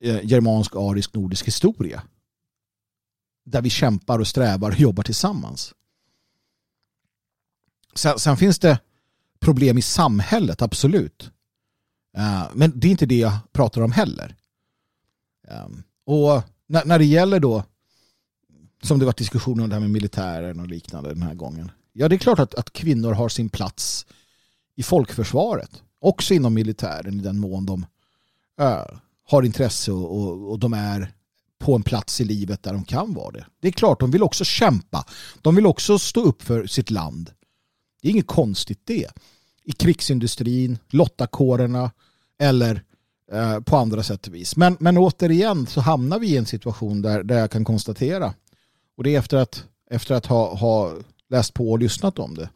eh, germansk, arisk, nordisk historia. Där vi kämpar och strävar och jobbar tillsammans. Sen, sen finns det problem i samhället, absolut. Uh, men det är inte det jag pratar om heller. Um, och när, när det gäller då, som det var diskussion om det här med militären och liknande den här gången. Ja, det är klart att, att kvinnor har sin plats i folkförsvaret. Också inom militären i den mån de äh, har intresse och, och, och, de är på en plats i livet där de kan vara det. Det är klart, de vill också kämpa. De vill också stå upp för sitt land. Det är inget konstigt det. I krigsindustrin, lottakårerna eller eh, på andra sätt och vis. Men, men återigen så hamnar vi i en situation där, där jag kan konstatera och det är efter att, efter att ha, ha läst på och lyssnat om det.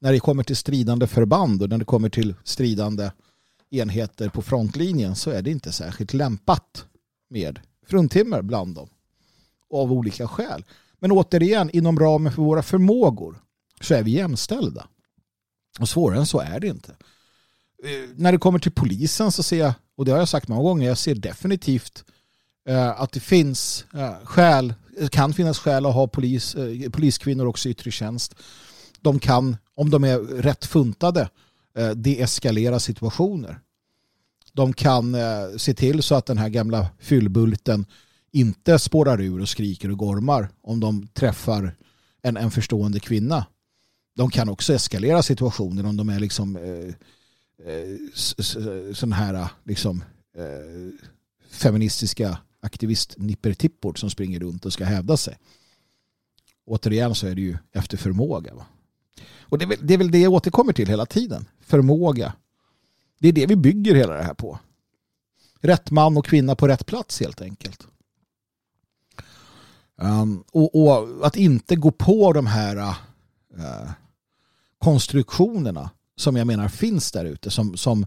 När det kommer till stridande förband och när det kommer till stridande enheter på frontlinjen så är det inte särskilt lämpat med fruntimmer bland dem. Av olika skäl. Men återigen, inom ramen för våra förmågor så är vi jämställda. Och svårare än så är det inte. Eh, när det kommer till polisen så ser jag, och det har jag sagt många gånger, jag ser definitivt eh, att det finns eh, skäl, kan finnas skäl att ha polis, eh, poliskvinnor också i yttre tjänst. De kan, om de är rätt funtade, eh, deeskalera situationer. De kan eh, se till så att den här gamla fyllbulten inte spårar ur och skriker och gormar om de träffar en, en förstående kvinna. De kan också eskalera situationer om de är liksom eh, Eh, sån här eh, liksom eh, feministiska aktivist-nippertippor som springer runt och ska hävda sig. Återigen så är det ju efter förmåga. Va? Och det är, väl, det är väl det jag återkommer till hela tiden. Förmåga. Det är det vi bygger hela det här på. Rätt man och kvinna på rätt plats helt enkelt. Um, och, och, att inte gå på de här uh, konstruktionerna som jag menar finns där ute som, som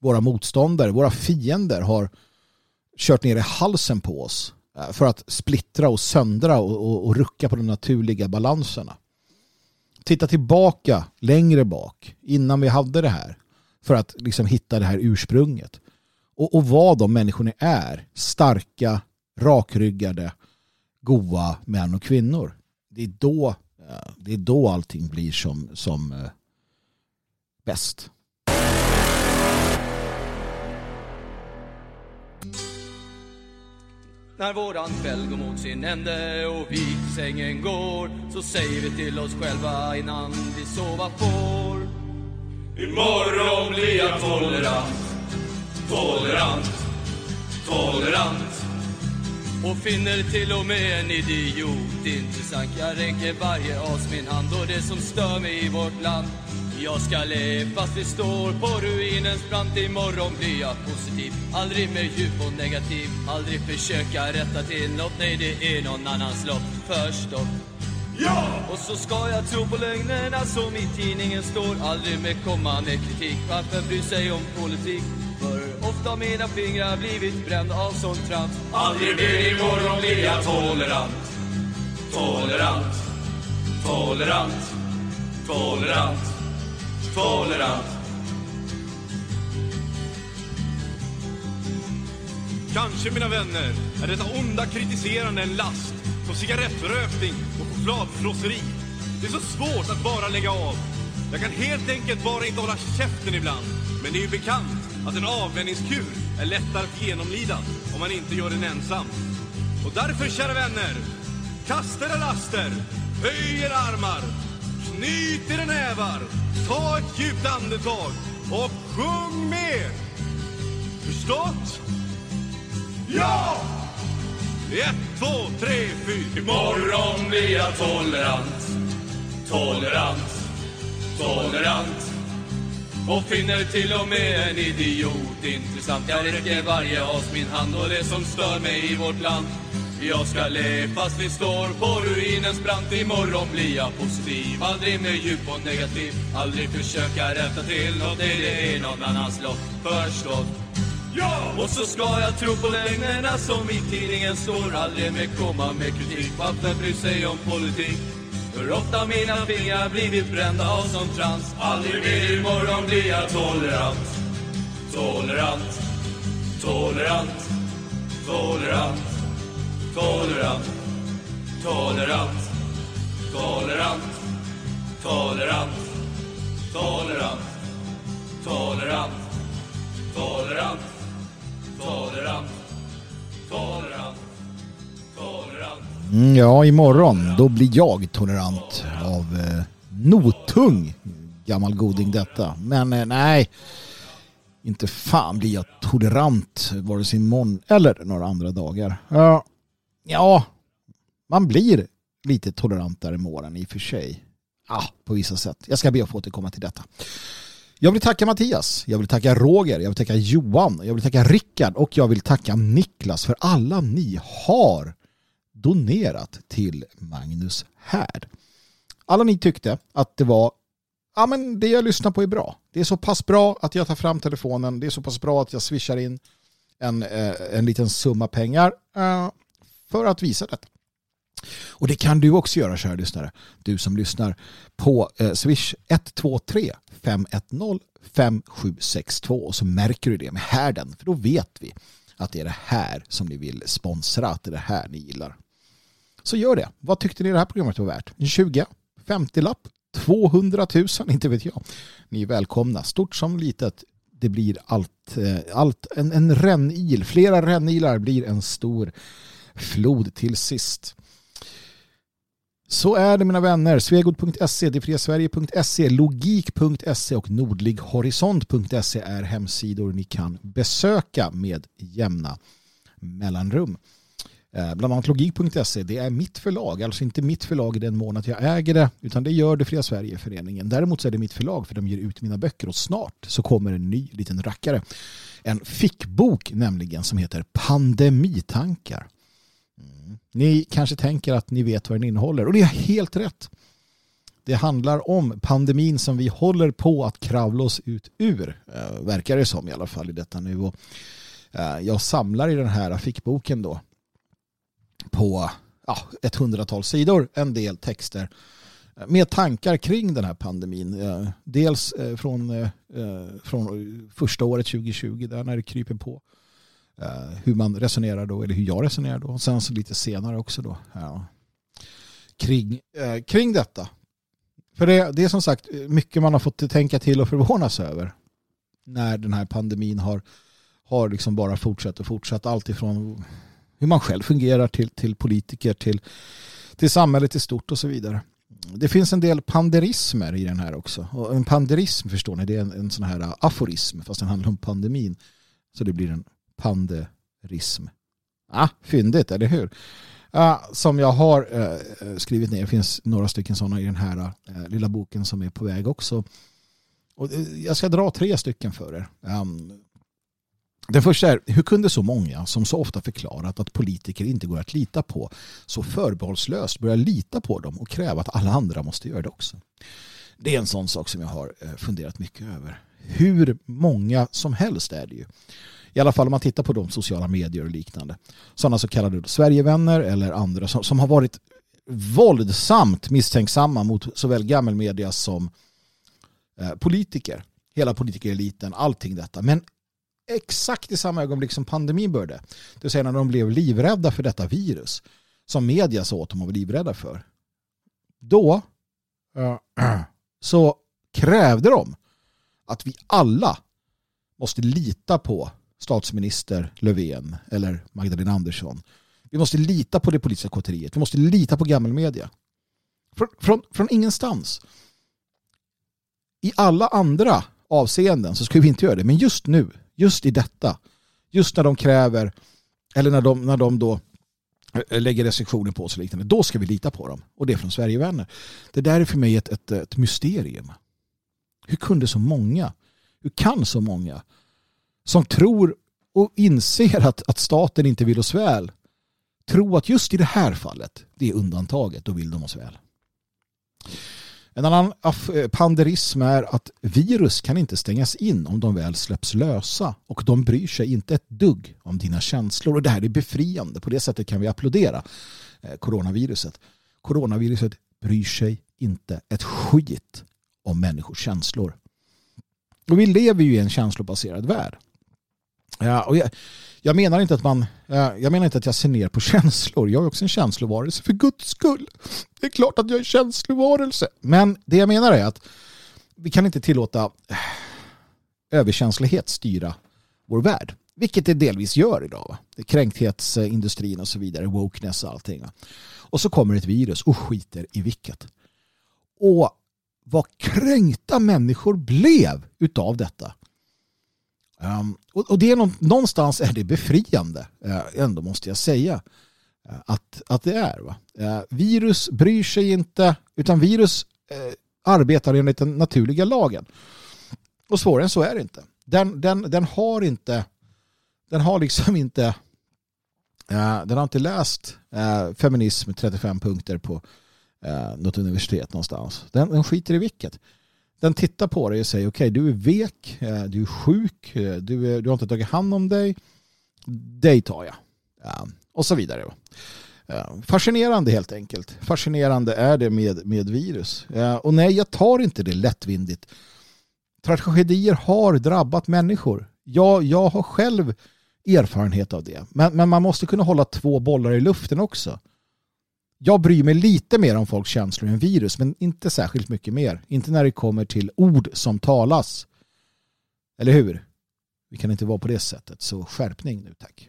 våra motståndare, våra fiender har kört ner i halsen på oss eh, för att splittra och söndra och, och, och rucka på de naturliga balanserna. Titta tillbaka längre bak innan vi hade det här för att liksom hitta det här ursprunget. Och, och vad de människorna är. Starka, rakryggade, goa män och kvinnor. Det är då, eh, det är då allting blir som, som eh, bäst. När våran kväll går mot sin ände och vi till sängen går så säger vi till oss själva innan vi sova får. Imorgon blir jag tolerant, tolerant, tolerant och finner till och med en idiot intressant. Jag räcker varje as min hand och det som stör mig i vårt land. Jag ska le fast vi står på ruinens brant. Imorgon blir jag positiv, aldrig mer djup och negativ. Aldrig försöka rätta till nåt, nej det är någon annans lott. Förstått? Ja! Och så ska jag tro på lögnerna som i tidningen står. Aldrig mer komma med kritik. Varför bry sig om politik? För ofta mina fingrar blivit brända av sån trams Aldrig mer imorgon blir jag tolerant Tolerant Tolerant Tolerant Tolerant Kanske, mina vänner, är detta onda kritiserande en last som cigarettrökning och chokladfrosseri. Det är så svårt att bara lägga av. Jag kan helt enkelt bara inte hålla käften ibland. Men det är ju bekant att en avvänjningskur är lättare att genomlida om man inte gör den ensam. Och därför, kära vänner, kasta era laster, höj era armar, knyt era nävar, ta ett djupt andetag och sjung med! Förstått? Ja! Ett, två, tre, fyra. Imorgon blir jag tolerant, tolerant, tolerant och finner till och med en idiot intressant Jag räcker varje as min hand och det som stör mig i vårt land jag ska le fast vi står på ruinens brant. Imorgon blir jag positiv Aldrig mer djup och negativ. Aldrig försöka rätta till nåt Nej, det är någon annans lott Förstått? Ja! Och så ska jag tro på lögnerna som i tidningen står. Aldrig mer komma med kritik Varför bry sig om politik? För ofta mina fingrar blivit brända av sån trans. Aldrig mer imorgon blir jag tolerant. Tolerant. Tolerant. Tolerant. Tolerant Tolerant Tolerant Tolerant Tolerant Tolerant Tolerant Tolerant Tolerant Tolerant Mm, ja, imorgon då blir jag tolerant av eh, notung gammal goding detta. Men eh, nej, inte fan blir jag tolerant vare sig imorgon eller några andra dagar. Ja, Ja, man blir lite tolerantare med åren i och för sig. Ja, på vissa sätt. Jag ska be att få återkomma till detta. Jag vill tacka Mattias, jag vill tacka Roger, jag vill tacka Johan, jag vill tacka Rickard och jag vill tacka Niklas för alla ni har donerat till Magnus Härd. Alla ni tyckte att det var ja, men det jag lyssnar på är bra. Det är så pass bra att jag tar fram telefonen. Det är så pass bra att jag swishar in en, eh, en liten summa pengar eh, för att visa detta. Och det kan du också göra, kära lyssnare. Du som lyssnar på eh, Swish 123 510 5762 och så märker du det med härden för då vet vi att det är det här som ni vill sponsra, att det är det här ni gillar. Så gör det. Vad tyckte ni det här programmet var värt? 20? 50 lapp? 200 000? Inte vet jag. Ni är välkomna, stort som litet. Det blir allt, eh, allt en, en rännil, flera rännilar blir en stor flod till sist. Så är det mina vänner. Svegot.se, detfriasverige.se, logik.se och nordlighorisont.se är hemsidor ni kan besöka med jämna mellanrum. Eh, bland annat logik.se, det är mitt förlag, alltså inte mitt förlag i den mån att jag äger det, utan det gör det Fria Sverigeföreningen. Däremot så är det mitt förlag för de ger ut mina böcker och snart så kommer en ny liten rackare. En fickbok nämligen som heter Pandemitankar. Ni kanske tänker att ni vet vad den innehåller och ni har helt rätt. Det handlar om pandemin som vi håller på att kravla oss ut ur, eh, verkar det som i alla fall i detta nu. Och, eh, jag samlar i den här fickboken då på ja, ett hundratal sidor, en del texter eh, med tankar kring den här pandemin. Dels från, från första året 2020 där när det kryper på Eh, hur man resonerar då eller hur jag resonerar då. Och sen så lite senare också då. Ja. Kring, eh, kring detta. För det, det är som sagt mycket man har fått tänka till och förvånas över när den här pandemin har, har liksom bara fortsatt och fortsatt. Allt ifrån hur man själv fungerar till, till politiker, till, till samhället i stort och så vidare. Det finns en del panderismer i den här också. Och en panderism förstår ni, det är en, en sån här aforism fast den handlar om pandemin. Så det blir en panderism. Ah, fyndigt, eller hur? Uh, som jag har uh, skrivit ner, det finns några stycken sådana i den här uh, lilla boken som är på väg också. Och, jag ska dra tre stycken för er. Um, den första är, hur kunde så många som så ofta förklarat att politiker inte går att lita på så förbehållslöst börja lita på dem och kräva att alla andra måste göra det också? Det är en sån sak som jag har funderat mycket över. Hur många som helst är det ju. I alla fall om man tittar på de sociala medier och liknande. Sådana så kallade Sverigevänner eller andra som, som har varit våldsamt misstänksamma mot såväl gammelmedia som eh, politiker. Hela politikereliten, allting detta. Men exakt i samma ögonblick som pandemin började. Det vill säga när de blev livrädda för detta virus som media sa att de var livrädda för. Då så krävde de att vi alla måste lita på statsminister Löfven eller Magdalena Andersson. Vi måste lita på det politiska kotteriet. Vi måste lita på gammelmedia. Från, från, från ingenstans. I alla andra avseenden så ska vi inte göra det. Men just nu Just i detta. Just när de kräver, eller när de, när de då eh, lägger restriktioner på oss och liknande. Då ska vi lita på dem. Och det är från Sverigevänner. Det där är för mig ett, ett, ett mysterium. Hur kunde så många, hur kan så många som tror och inser att, att staten inte vill oss väl tro att just i det här fallet, det är undantaget, då vill de oss väl. En annan eh, panderism är att virus kan inte stängas in om de väl släpps lösa och de bryr sig inte ett dugg om dina känslor och det här är befriande. På det sättet kan vi applådera eh, coronaviruset. Coronaviruset bryr sig inte ett skit om människors känslor. Och vi lever ju i en känslobaserad värld. Ja, och jag, jag menar inte att man, jag menar inte att jag ser ner på känslor. Jag är också en känslovarelse för guds skull. Det är klart att jag är en känslovarelse. Men det jag menar är att vi kan inte tillåta eh, överkänslighet styra vår värld. Vilket det delvis gör idag. Va? Kränkthetsindustrin och så vidare, wokeness och allting. Va? Och så kommer ett virus och skiter i vilket. Och vad kränkta människor blev utav detta. Um, och, och, det är någonstans är det befriande, uh, ändå måste jag säga. Eh, att, att det är. Va? Eh, virus bryr sig inte, utan virus arbetar enligt den naturliga lagen. Och svårare än så är det inte. Den, den, den har inte den har liksom inte den har inte läst feminism 35 punkter på något universitet någonstans. Den, den skiter i vilket. Den tittar på dig och säger okej okay, du är vek, eh, du är sjuk, eh, du, är, du har inte tagit hand om dig. Dig tar jag. Eh, och så vidare. Fascinerande helt enkelt. Fascinerande är det med, med virus. Och nej, jag tar inte det lättvindigt. Tragedier har drabbat människor. Jag, jag har själv erfarenhet av det. Men, men man måste kunna hålla två bollar i luften också. Jag bryr mig lite mer om folks känslor än virus, men inte särskilt mycket mer. Inte när det kommer till ord som talas. Eller hur? Vi kan inte vara på det sättet, så skärpning nu tack.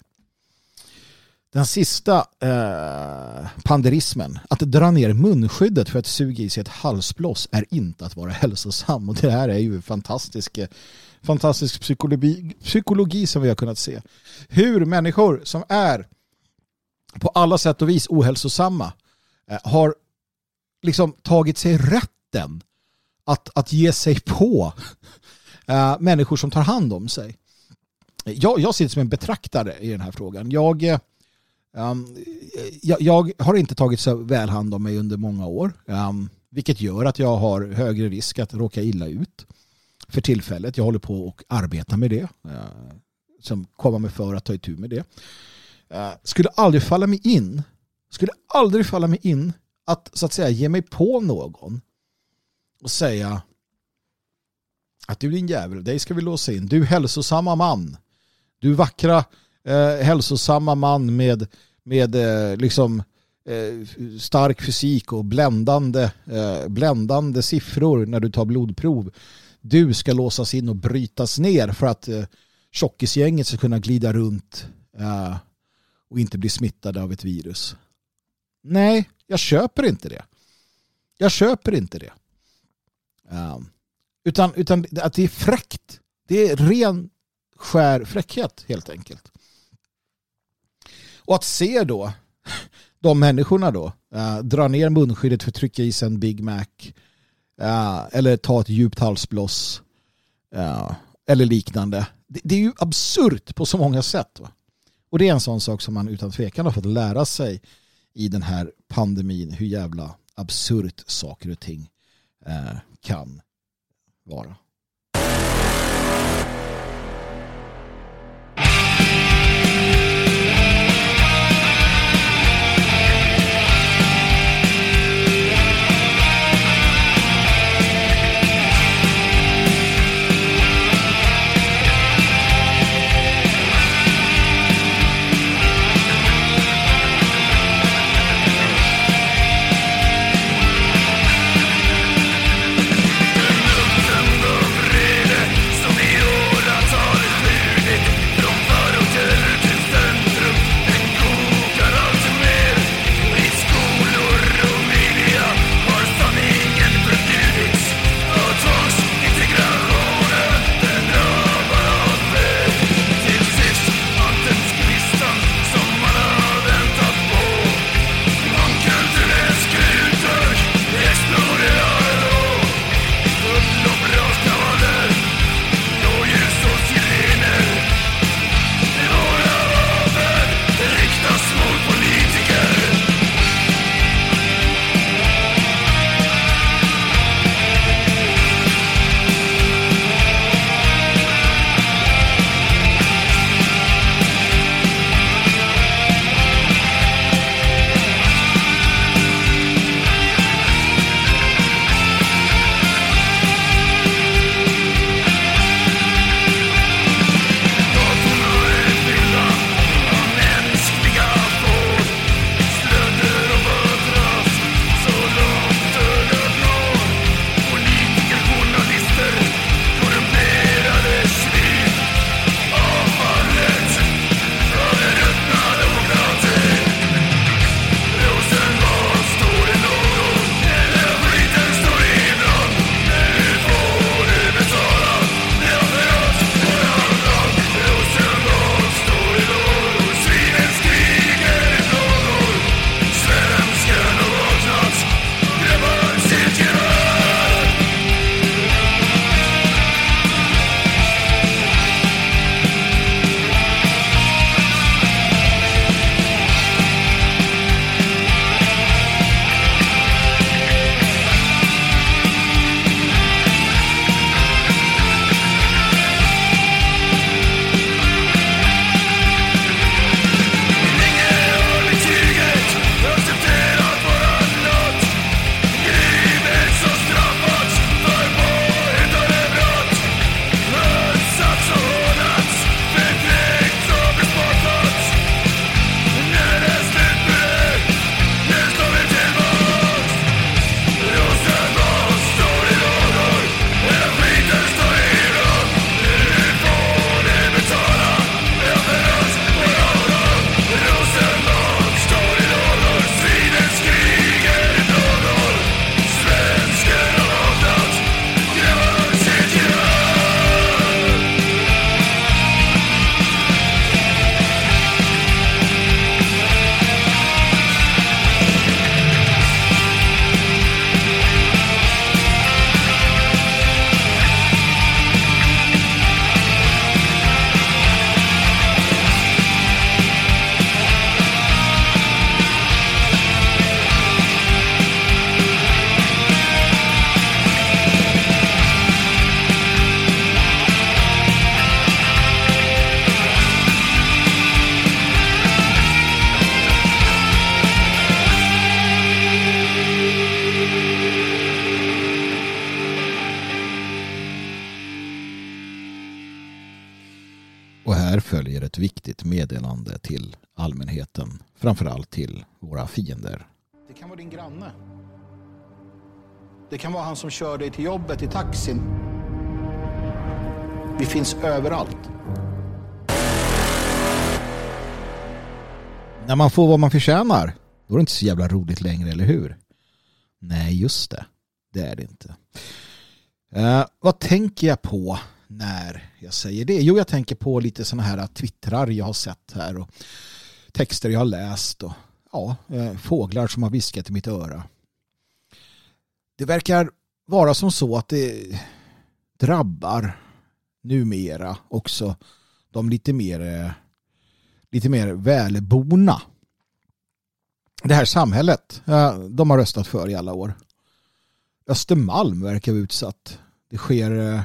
Den sista eh, panderismen, att dra ner munskyddet för att suga i sig ett halsblås är inte att vara hälsosam. Och det här är ju fantastisk, eh, fantastisk psykologi, psykologi som vi har kunnat se. Hur människor som är på alla sätt och vis ohälsosamma eh, har liksom tagit sig rätten att, att ge sig på eh, människor som tar hand om sig. Jag, jag sitter som en betraktare i den här frågan. Jag Um, jag, jag, har inte tagit så väl hand om mig under många år. Um, vilket gör att jag har högre risk att råka illa ut för tillfället. Jag håller på och arbetar med det. Uh, som kommer mig för att ta itu med det. Skulle aldrig falla mig in skulle aldrig falla mig in att så att säga ge mig på någon och säga att du din jävel, dig ska vi låsa in. Du hälsosamma man. Du vackra eh, hälsosamma man med, med eh, liksom eh, stark fysik och bländande, eh, bländande siffror när du tar blodprov. Du ska låsas in och brytas ner för att eh, tjockisgänget ska kunna glida runt eh, och inte bli smittade av ett virus. Nej, jag köper inte det. Jag köper inte det. Um, utan, utan att det är fräckt. Det är ren skär fräckhet helt enkelt. Och att se då de människorna då uh, dra ner munskyddet för att trycka i sig en Big Mac uh, eller ta ett djupt halsbloss uh, eller liknande. Det, det, är ju absurt på så många sätt. Va? Och det är en sån sak som man utan tvekan har fått lära sig i den här pandemin hur jävla absurt saker och ting eh, kan vara. Fiender. Det kan vara din granne. Det kan vara han som kör dig till jobbet i taxin. Vi finns överallt. När man får vad man förtjänar, då är det inte så jävla roligt längre, eller hur? Nej, just det. Det är det inte. Uh, vad tänker jag på när jag säger det? Jo, jag tänker på lite sådana här twittrar jag har sett här och texter jag har läst och ja, eh, fåglar som har viskat i mitt öra. Det verkar vara som så att det drabbar numera också de lite mer eh, lite mer välborna. Det här samhället de har röstat för i alla år. Östermalm verkar vara utsatt. Det sker eh,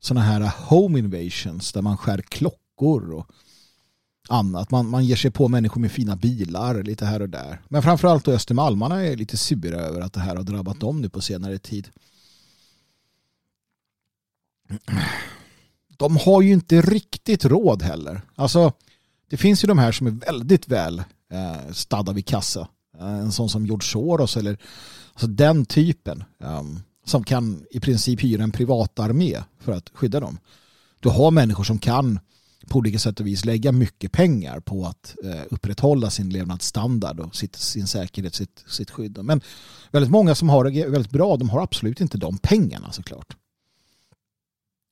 sådana här home invasions där man skär klockor och annat. Man, man ger sig på människor med fina bilar lite här och där. Men framförallt då Östermalmarna är lite sura över att det här har drabbat dem nu på senare tid. De har ju inte riktigt råd heller. Alltså det finns ju de här som är väldigt väl eh, stadda vid kassa. Eh, en sån som George Soros eller alltså den typen. Um, som kan i princip hyra en privatarmé för att skydda dem. Du har människor som kan på olika sätt och vis lägga mycket pengar på att eh, upprätthålla sin levnadsstandard och sitt, sin säkerhet, sitt, sitt skydd. Men väldigt många som har det väldigt bra, de har absolut inte de pengarna såklart.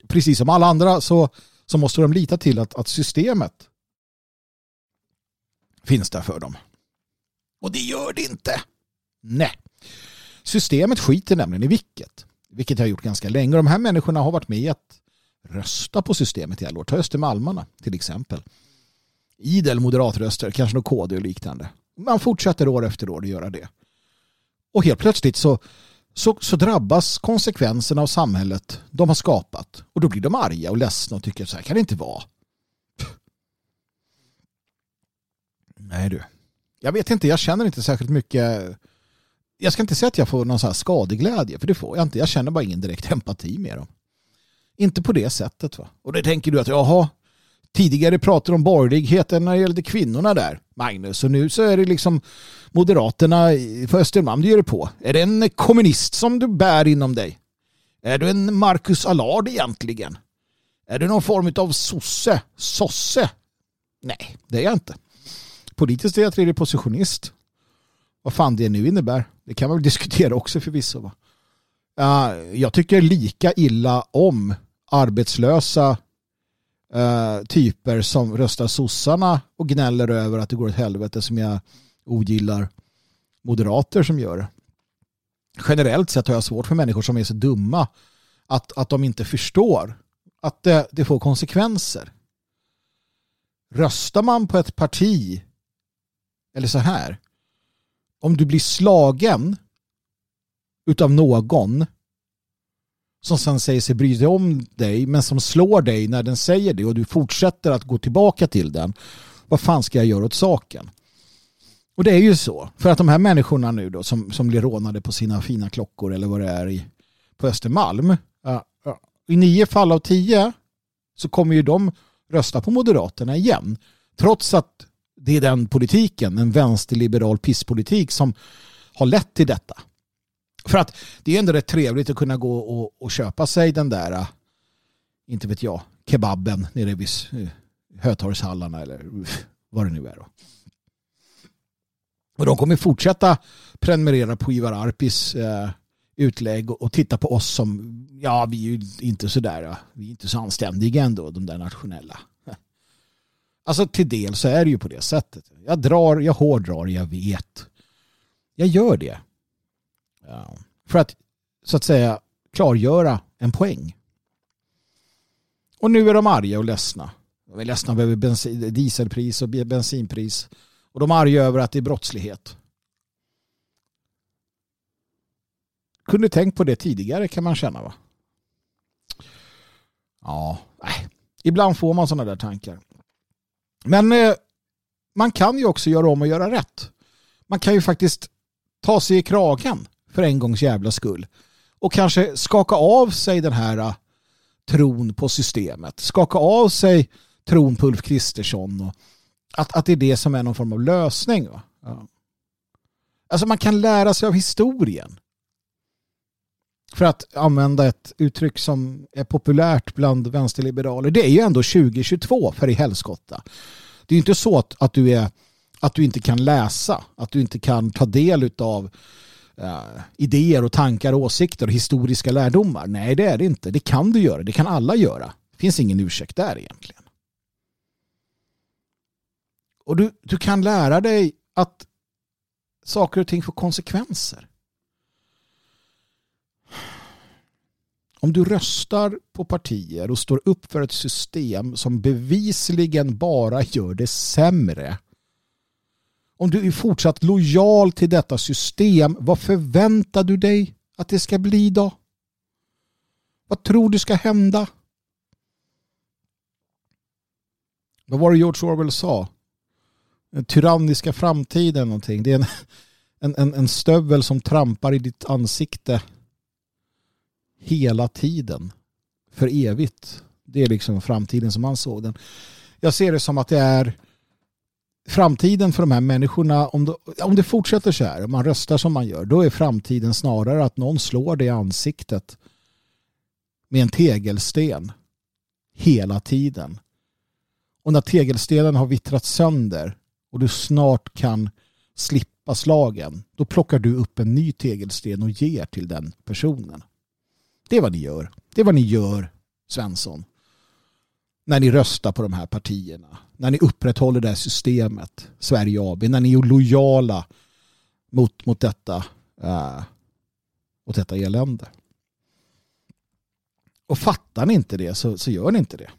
Precis som alla andra så, så måste de lita till att, att systemet finns där för dem. Och det gör det inte. Nej. Systemet skiter nämligen i vilket. Vilket jag har gjort ganska länge. De här människorna har varit med i att rösta på systemet i alla år. Ta Östermalmarna till exempel. Idel moderatröster, kanske något KD och liknande. Man fortsätter år efter år att göra det. Och helt plötsligt så, så, så drabbas konsekvenserna av samhället de har skapat. Och då blir de arga och ledsna och tycker så här kan det inte vara. Nej du. Jag vet inte, jag känner inte särskilt mycket. Jag ska inte säga att jag får någon så här skadeglädje, för det får jag inte. Jag känner bara ingen direkt empati med dem. Inte på det sättet. Va? Och det tänker du att, jaha, tidigare pratade om borgerligheten när det gällde kvinnorna där, Magnus. Och nu så är det liksom Moderaterna på Östermalm du gör det på. Är det en kommunist som du bär inom dig? Är du en Marcus Allard egentligen? Är du någon form av sosse? Sosse? Nej, det är jag inte. Politiskt är jag tredje positionist. Vad fan det nu innebär. Det kan man väl diskutera också förvisso. Va? Uh, jag tycker lika illa om arbetslösa eh, typer som röstar sossarna och gnäller över att det går åt helvete som jag ogillar moderater som gör det. Generellt sett har jag svårt för människor som är så dumma att, att de inte förstår att det, det får konsekvenser. Röstar man på ett parti eller så här. Om du blir slagen utav någon som sen säger sig bry sig om dig men som slår dig när den säger det och du fortsätter att gå tillbaka till den. Vad fan ska jag göra åt saken? Och det är ju så. För att de här människorna nu då som, som blir rånade på sina fina klockor eller vad det är i, på Östermalm. Ja, ja. I nio fall av tio så kommer ju de rösta på Moderaterna igen. Trots att det är den politiken, en vänsterliberal pisspolitik som har lett till detta. För att det är ändå rätt trevligt att kunna gå och, och köpa sig den där, äh, inte vet jag, kebaben nere vid äh, Hötorgshallarna eller äh, vad det nu är. Då. Och de kommer fortsätta prenumerera på Ivar Arpis eh, utlägg och, och titta på oss som, ja vi är ju inte så där, vi är inte så anständiga ändå, de där nationella. Alltså till del så är det ju på det sättet. Jag drar, jag hårdrar, jag vet. Jag gör det. För att så att säga klargöra en poäng. Och nu är de arga och ledsna. De är ledsna över bensin, dieselpris och bensinpris. Och de är arga över att det är brottslighet. Kunde tänkt på det tidigare kan man känna va? Ja, nej. Ibland får man sådana där tankar. Men eh, man kan ju också göra om och göra rätt. Man kan ju faktiskt ta sig i kragen för en gångs jävla skull. Och kanske skaka av sig den här uh, tron på systemet. Skaka av sig tron på Ulf Kristersson och att, att det är det som är någon form av lösning. Va? Ja. Alltså man kan lära sig av historien. För att använda ett uttryck som är populärt bland vänsterliberaler. Det är ju ändå 2022 för i helskotta. Det är ju inte så att, att, du är, att du inte kan läsa, att du inte kan ta del av uh, idéer och tankar, och åsikter och historiska lärdomar. Nej, det är det inte. Det kan du göra. Det kan alla göra. Det finns ingen ursäkt där egentligen. Och du, du kan lära dig att saker och ting får konsekvenser. Om du röstar på partier och står upp för ett system som bevisligen bara gör det sämre. Om du är fortsatt lojal till detta system, vad förväntar du dig att det ska bli då? Vad tror du ska hända? Vad var det George Orwell sa? Den tyranniska framtiden någonting. Det är en, en, en, en stövel som trampar i ditt ansikte hela tiden. För evigt. Det är liksom framtiden som han såg den. Jag ser det som att det är framtiden för de här människorna, om det, om det fortsätter så här, om man röstar som man gör, då är framtiden snarare att någon slår det i ansiktet med en tegelsten hela tiden. Och när tegelstenen har vittrat sönder och du snart kan slippa slagen, då plockar du upp en ny tegelsten och ger till den personen. Det är vad ni gör. Det är vad ni gör, Svensson. När ni röstar på de här partierna. När ni upprätthåller det här systemet, Sverige AB. När ni är lojala mot, mot, detta, äh, detta elände. Och fattar ni inte det så, så gör ni inte det.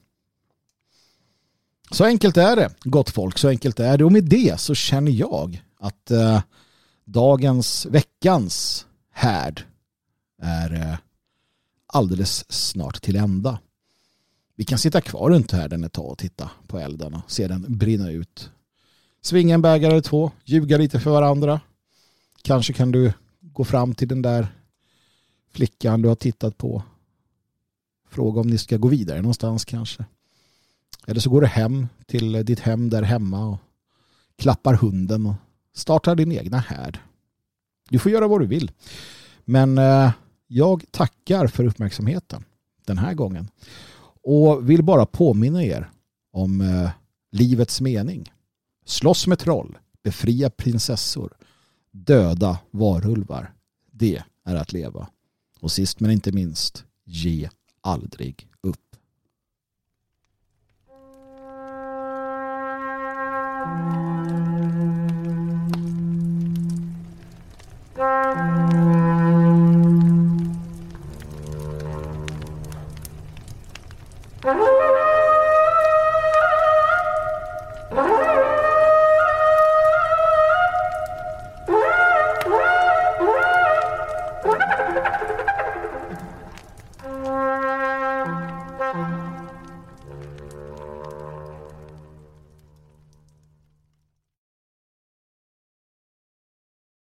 Så enkelt är det, gott folk. Så enkelt är det. Och med det så känner jag att äh, dagens, veckans härd är äh, alldeles snart till ända. Vi kan sitta kvar runt härden ett tag och titta på elden och se den brinna ut. Svinga en bägare eller två, ljuga lite för varandra. Kanske kan du gå fram till den där flickan du har tittat på. Fråga om ni ska gå vidare någonstans kanske. Eller så går du hem till ditt hem där hemma och klappar hunden och startar din egna härd. Du får göra vad du vill. Men eh, jag tackar för uppmärksamheten den här gången och vill bara påminna er om eh, livets mening. Slåss med troll, befria prinsessor, döda varulvar. Det är att leva. Och sist men inte minst, ge aldrig upp. Mm-hmm.